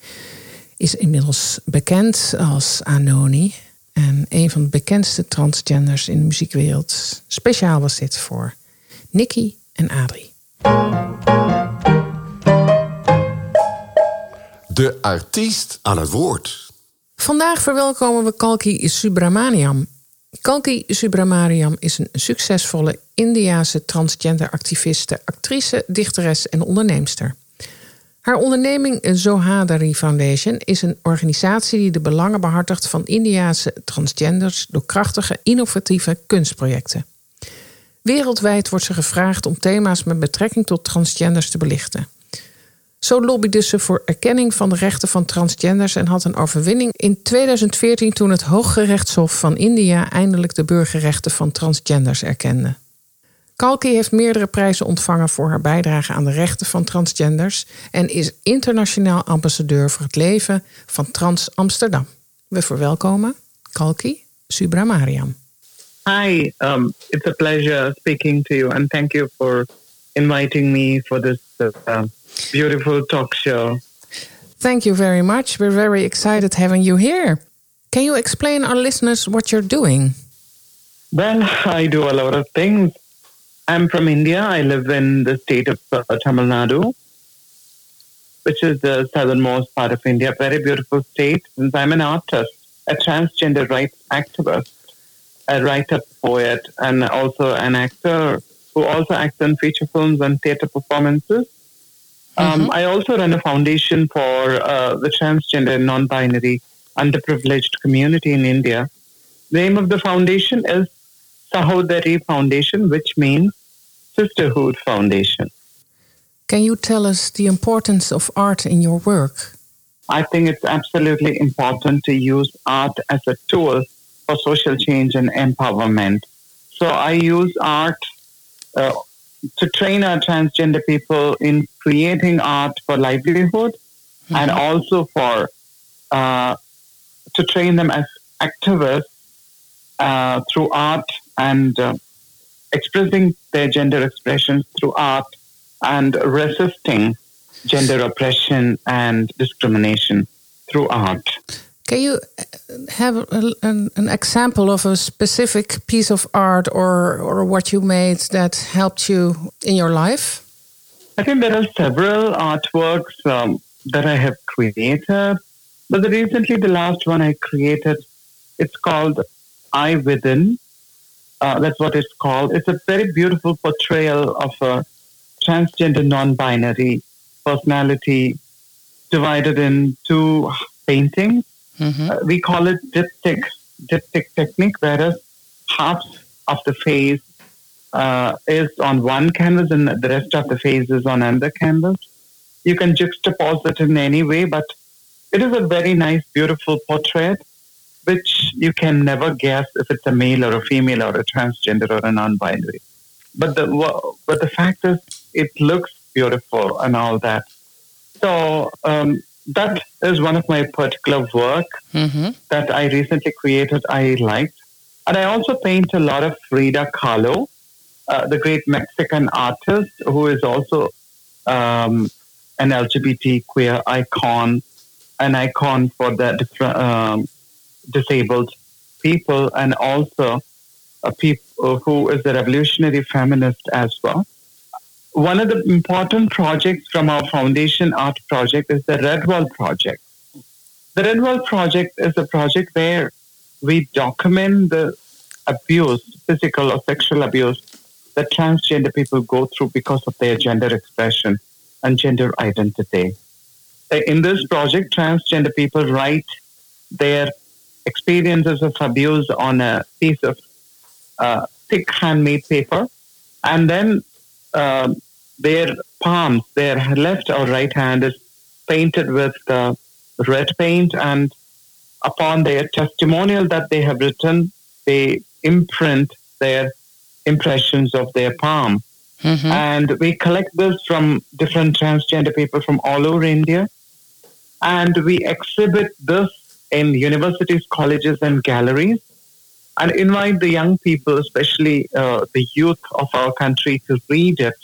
is inmiddels bekend als Anoni. En een van de bekendste transgenders in de muziekwereld. Speciaal was dit voor Nicky en Adrie. De artiest aan het woord. Vandaag verwelkomen we Kalki Subramaniam. Kalki Subramaniam is een succesvolle Indiase transgender activiste, actrice, dichteres en onderneemster. Haar onderneming Zohadari Foundation is een organisatie die de belangen behartigt van Indiase transgenders door krachtige, innovatieve kunstprojecten. Wereldwijd wordt ze gevraagd om thema's met betrekking tot transgenders te belichten. Zo lobbyde ze voor erkenning van de rechten van transgenders en had een overwinning in 2014 toen het Hooggerechtshof van India eindelijk de burgerrechten van transgenders erkende. Kalki heeft meerdere prijzen ontvangen voor haar bijdrage aan de rechten van transgenders en is internationaal ambassadeur voor het leven van Trans Amsterdam. We verwelkomen Kalki Subramariam. Hi, um, it's a pleasure speaking to you, and thank you for inviting me for this uh, beautiful talk show. Thank you very much. We're very excited having you here. Can you explain our listeners what you're doing? Well, I do a lot of things. I'm from India. I live in the state of uh, Tamil Nadu, which is the southernmost part of India. Very beautiful state. Since I'm an artist, a transgender rights activist, a writer, poet, and also an actor who also acts in feature films and theater performances. Um, I also run a foundation for uh, the transgender and non-binary underprivileged community in India. The name of the foundation is Sahodari Foundation, which means Sisterhood Foundation. Can you tell us the importance of art in your work? I think it's absolutely important to use art as a tool for social change and empowerment. So I use art uh, to train our transgender people in creating art for livelihood and also for uh, to train them as activists uh, through art and uh, expressing their gender expressions through art and resisting gender oppression and discrimination through art. Can you have a, an, an example of a specific piece of art or, or what you made that helped you in your life? I think there are several artworks um, that I have created, but the, recently the last one I created, it's called I Within. Uh, that's what it's called. It's a very beautiful portrayal of a transgender non-binary personality divided in two paintings. Uh, we call it diptych, diptych technique, whereas half of the face uh, is on one canvas and the rest of the face is on another canvas. You can juxtapose it in any way, but it is a very nice, beautiful portrait, which you can never guess if it's a male or a female or a transgender or a non-binary. But the but the fact is, it looks beautiful and all that. So um, that is one of my particular work that I recently created. I liked, and I also paint a lot of Frida Kahlo, uh, the great Mexican artist who is also um, an LGBT queer icon, an icon for the different um, disabled people, and also a people who is a revolutionary feminist as well. One of the important projects from our foundation art project is the Red Wall project. The Red Wall project is a project where we document the abuse, physical or sexual abuse, that transgender people go through because of their gender expression and gender identity. Uh, In this project, transgender people write their experiences of abuse on a piece of uh, thick handmade paper, and then um, their palms, their left or right hand, is painted with uh, red paint, and upon their testimonial that they have written, they imprint their impressions of their palm. And we collect this from different transgender people from all over India. And we exhibit this in universities, colleges, and galleries and invite the young people, especially uh, the youth of our country, to read it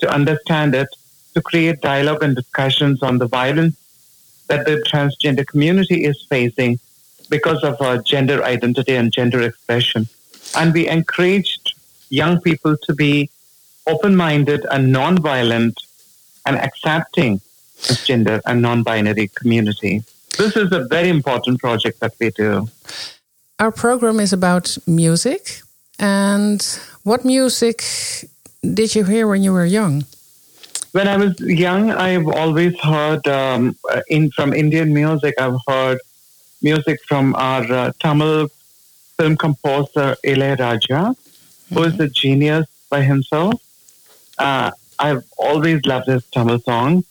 to understand it, to create dialogue and discussions on the violence that the transgender community is facing because of our gender identity and gender expression. And we encouraged young people to be open minded and non violent and accepting of gender and non binary community. This is a very important project that we do. Our program is about music. And what music did you hear when you were young? When I was young, I've always heard um, uh, in from Indian music. I've heard music from our uh, Tamil film composer Ilayaraja, who is a genius by himself. Uh, I've always loved his Tamil songs,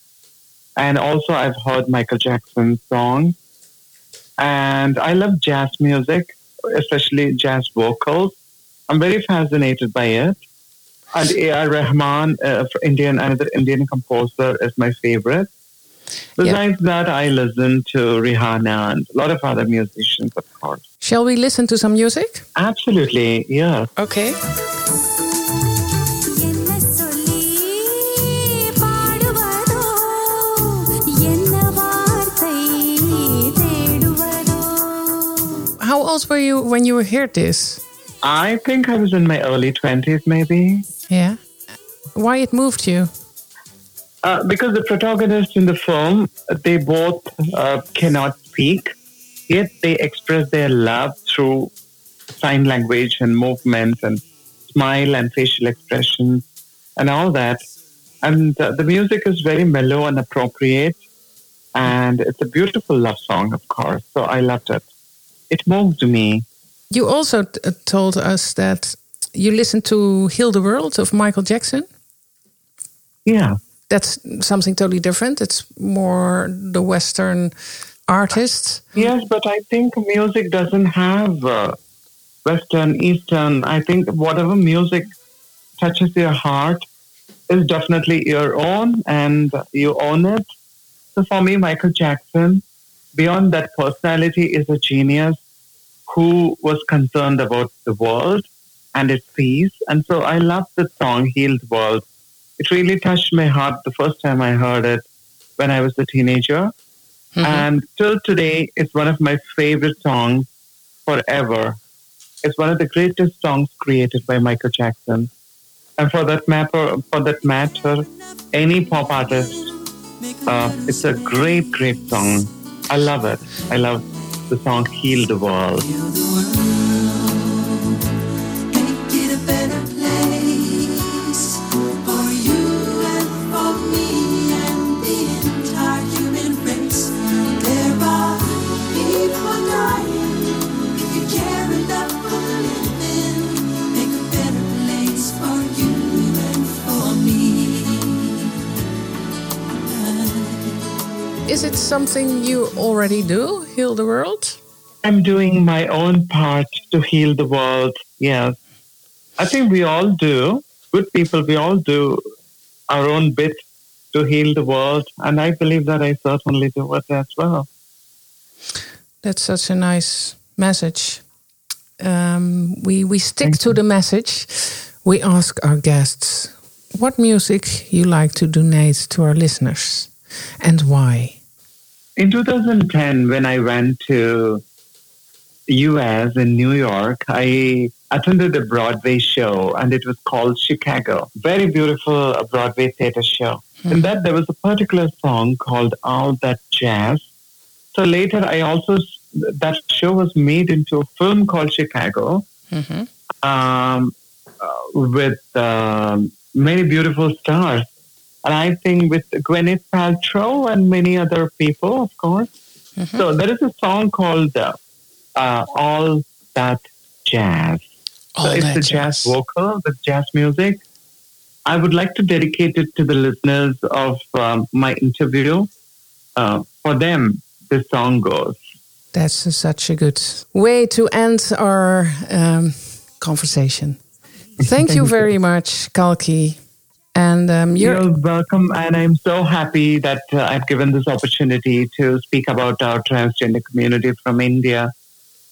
and also I've heard Michael Jackson's songs. And I love jazz music, especially jazz vocals. I'm very fascinated by it. And A.R. Rahman, uh, Indian, another Indian composer, is my favorite. Besides that, I listen to Rihanna and a lot of other musicians, of course. Shall we listen to some music? Absolutely, yeah. Okay. Old were you when you were heard this? I think I was in my early 20s, maybe. Yeah. Why it moved you? Uh, because the protagonists in the film, they both uh, cannot speak, yet they express their love through sign language and movements and smile and facial expressions and all that. And uh, the music is very mellow and appropriate. And it's a beautiful love song, of course. So I loved it. It moved me. You also t- uh, told us that you listened to Heal the World of Michael Jackson. Yeah. That's something totally different. It's more the Western artist. Yes, but I think music doesn't have uh, Western, Eastern. I think whatever music touches your heart is definitely your own and you own it. So for me, Michael Jackson, beyond that personality, is a genius who was concerned about the world and its peace. And so I love the song Healed World. It really touched my heart the first time I heard it when I was a teenager. Mm-hmm. And till today, it's one of my favorite songs forever. It's one of the greatest songs created by Michael Jackson. And for that matter, for that matter, any pop artist, uh, it's a great, great song. I love it. I love the song "Heal the World." Is it something you already do, Heal the World? I'm doing my own part to heal the world. Yes. I think we all do. Good people, we all do our own bit to heal the world. And I believe that I certainly do it as well. That's such a nice message. Um, we we stick to the message. We ask our guests what music you like to donate to our listeners and why. In 2010, when I went to US in New York, I attended a Broadway show and it was called Chicago. Very beautiful uh, Broadway theater show. In that, there was a particular song called All That Jazz. So later, I also, that show was made into a film called Chicago Mm-hmm. um, uh, with um many beautiful stars. And I think with Gwyneth Paltrow and many other people, of course. So there is a song called uh, uh, All That Jazz. All so it's That a jazz vocal, the jazz music. I would like to dedicate it to the listeners of um, my interview. Uh, for them, this song goes. That's a- such a good way to end our um, conversation. *laughs* Thank you very much, Kalki. And um, you're, You're welcome, and I'm so happy that uh, I've given this opportunity to speak about our transgender community from India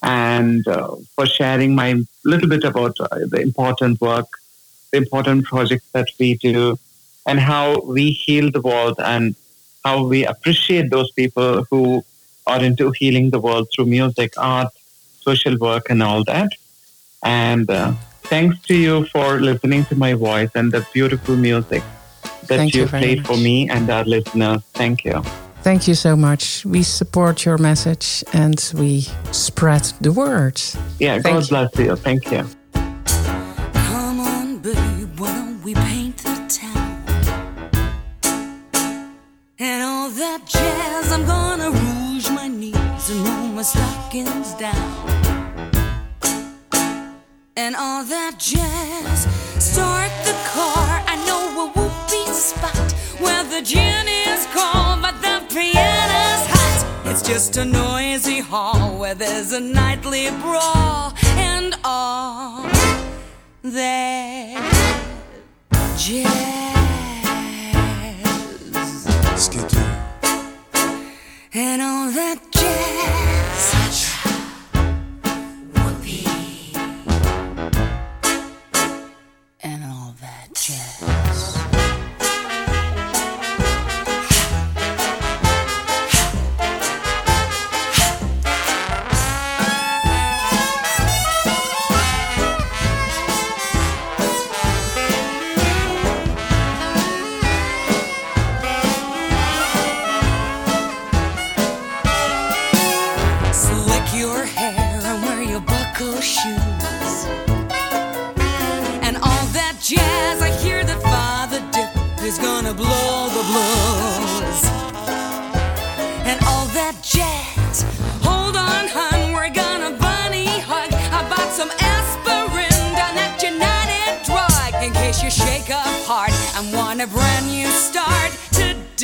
and uh, for sharing my little bit about uh, the important work, the important projects that we do, and how we heal the world and how we appreciate those people who are into healing the world through music, art, social work, and all that. And uh, thanks to you for listening to my voice and the beautiful music that Thank you you very played for me and our listeners. Thank you. Thank you so much. We support your message and we spread the word. Yeah, Thank God bless you. Thank you. Come on, babe, why don't we paint the town? And all that jazz, I'm gonna rouge my knees and roll my stockings down. And all that jazz, start the car. I know a whoopee spot where the gin is cold, but the piano's hot. It's just a noisy hall where there's a nightly brawl and all that jazz.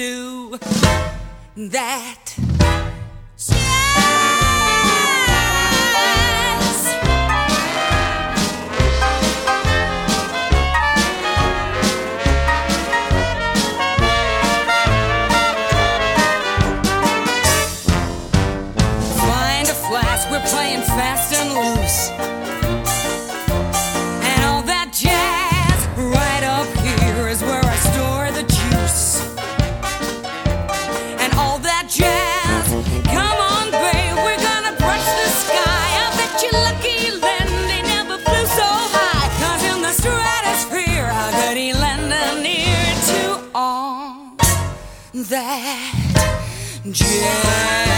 Do that. That jazz?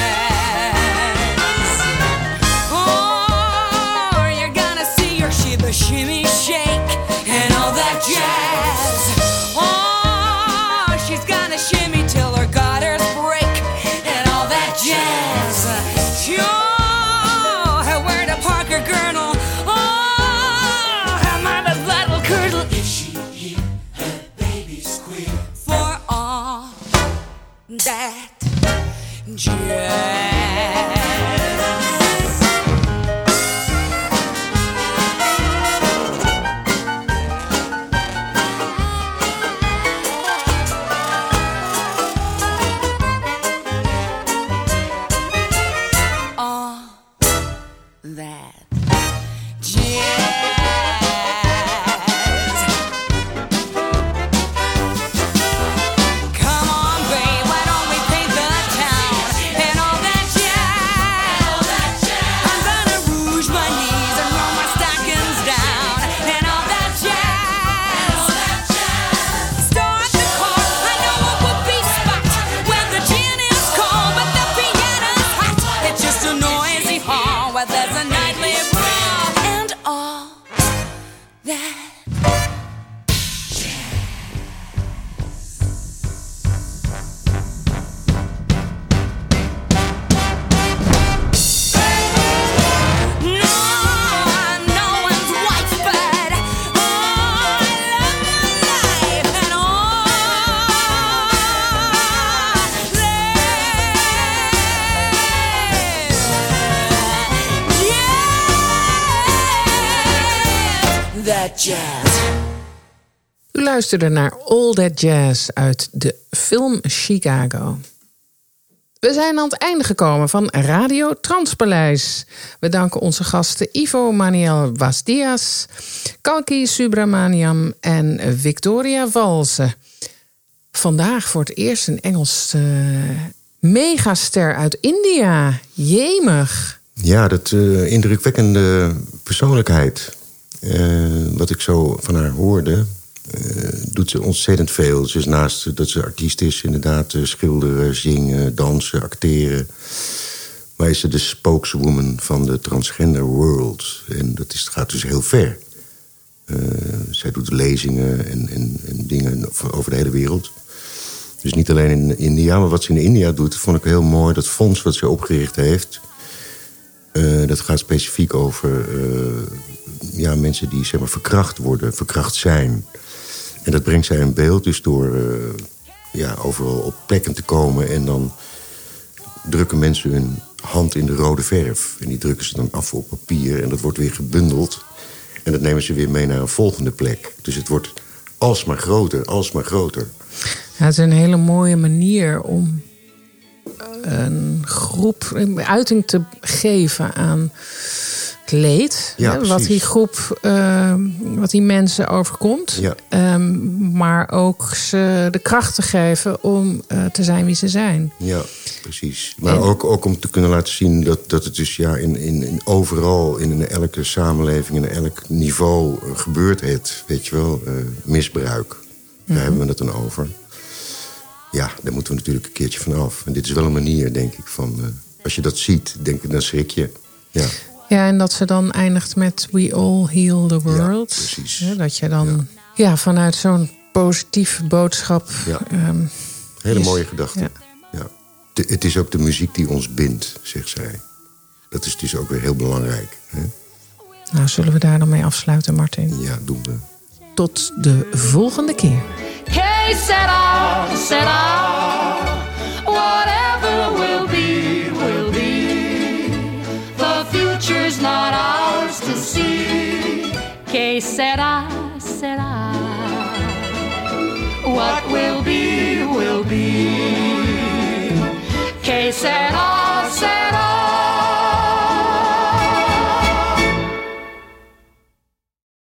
Luisterde naar All That Jazz uit de film Chicago. We zijn aan het einde gekomen van Radio Transpaleis. We danken onze gasten Ivo Maniel Wasdias, Kalki Subramaniam en Victoria Valse. vandaag voor het eerst een Engels megaster uit India. Jemig. Ja, dat eh, indrukwekkende persoonlijkheid. eh, wat ik zo van haar hoorde, eh, doet ze ontzettend veel. Dus naast dat ze artiest is, inderdaad, eh, schilderen, zingen, dansen, acteren. Maar is ze de spokeswoman van de transgender world. En dat is, gaat dus heel ver. Eh, zij doet lezingen en, en, en dingen over de hele wereld. Dus niet alleen in India, maar wat ze in India doet, vond ik heel mooi. Dat fonds wat ze opgericht heeft. eh, dat gaat specifiek over eh, ja, mensen die zeg maar, verkracht worden, verkracht zijn. En dat brengt zij in beeld dus door eh, ja, overal op plekken te komen. En dan drukken mensen hun hand in de rode verf. En die drukken ze dan af op papier en dat wordt weer gebundeld. En dat nemen ze weer mee naar een volgende plek. Dus het wordt alsmaar groter, alsmaar groter. Het is een hele mooie manier om een groep een uiting te geven aan leed. Ja, hè, wat die groep, eh, wat die mensen overkomt. Ja. Ehm, maar ook ze de kracht te geven om eh, te zijn wie ze zijn. Ja, precies. Maar ook, ook om te kunnen laten zien dat, dat het dus ja, in, in, in overal, in elke samenleving, in elk niveau eh, gebeurt het. Weet je wel, eh, misbruik. Daar Mhm. hebben we het dan over. Ja, daar moeten we natuurlijk een keertje van af. En dit is wel een manier, denk ik, van... als je dat ziet, denk ik, dan schrik je. Ja, Ja, en dat ze dan eindigt met We all heal the world. precies. Ja, dat je dan ja. vanuit zo'n positieve boodschap. Ja. ehm, hele is- mooie gedachte. ja. Ja. De- het is ook de muziek die ons bindt, zegt zij. Dat is dus ook weer heel belangrijk. Hè? Nou, zullen we daar dan mee afsluiten, Martin? Ja, doen we. Tot de volgende keer. Hey, set off, set off. say, será, será. What will be, will be. Que será?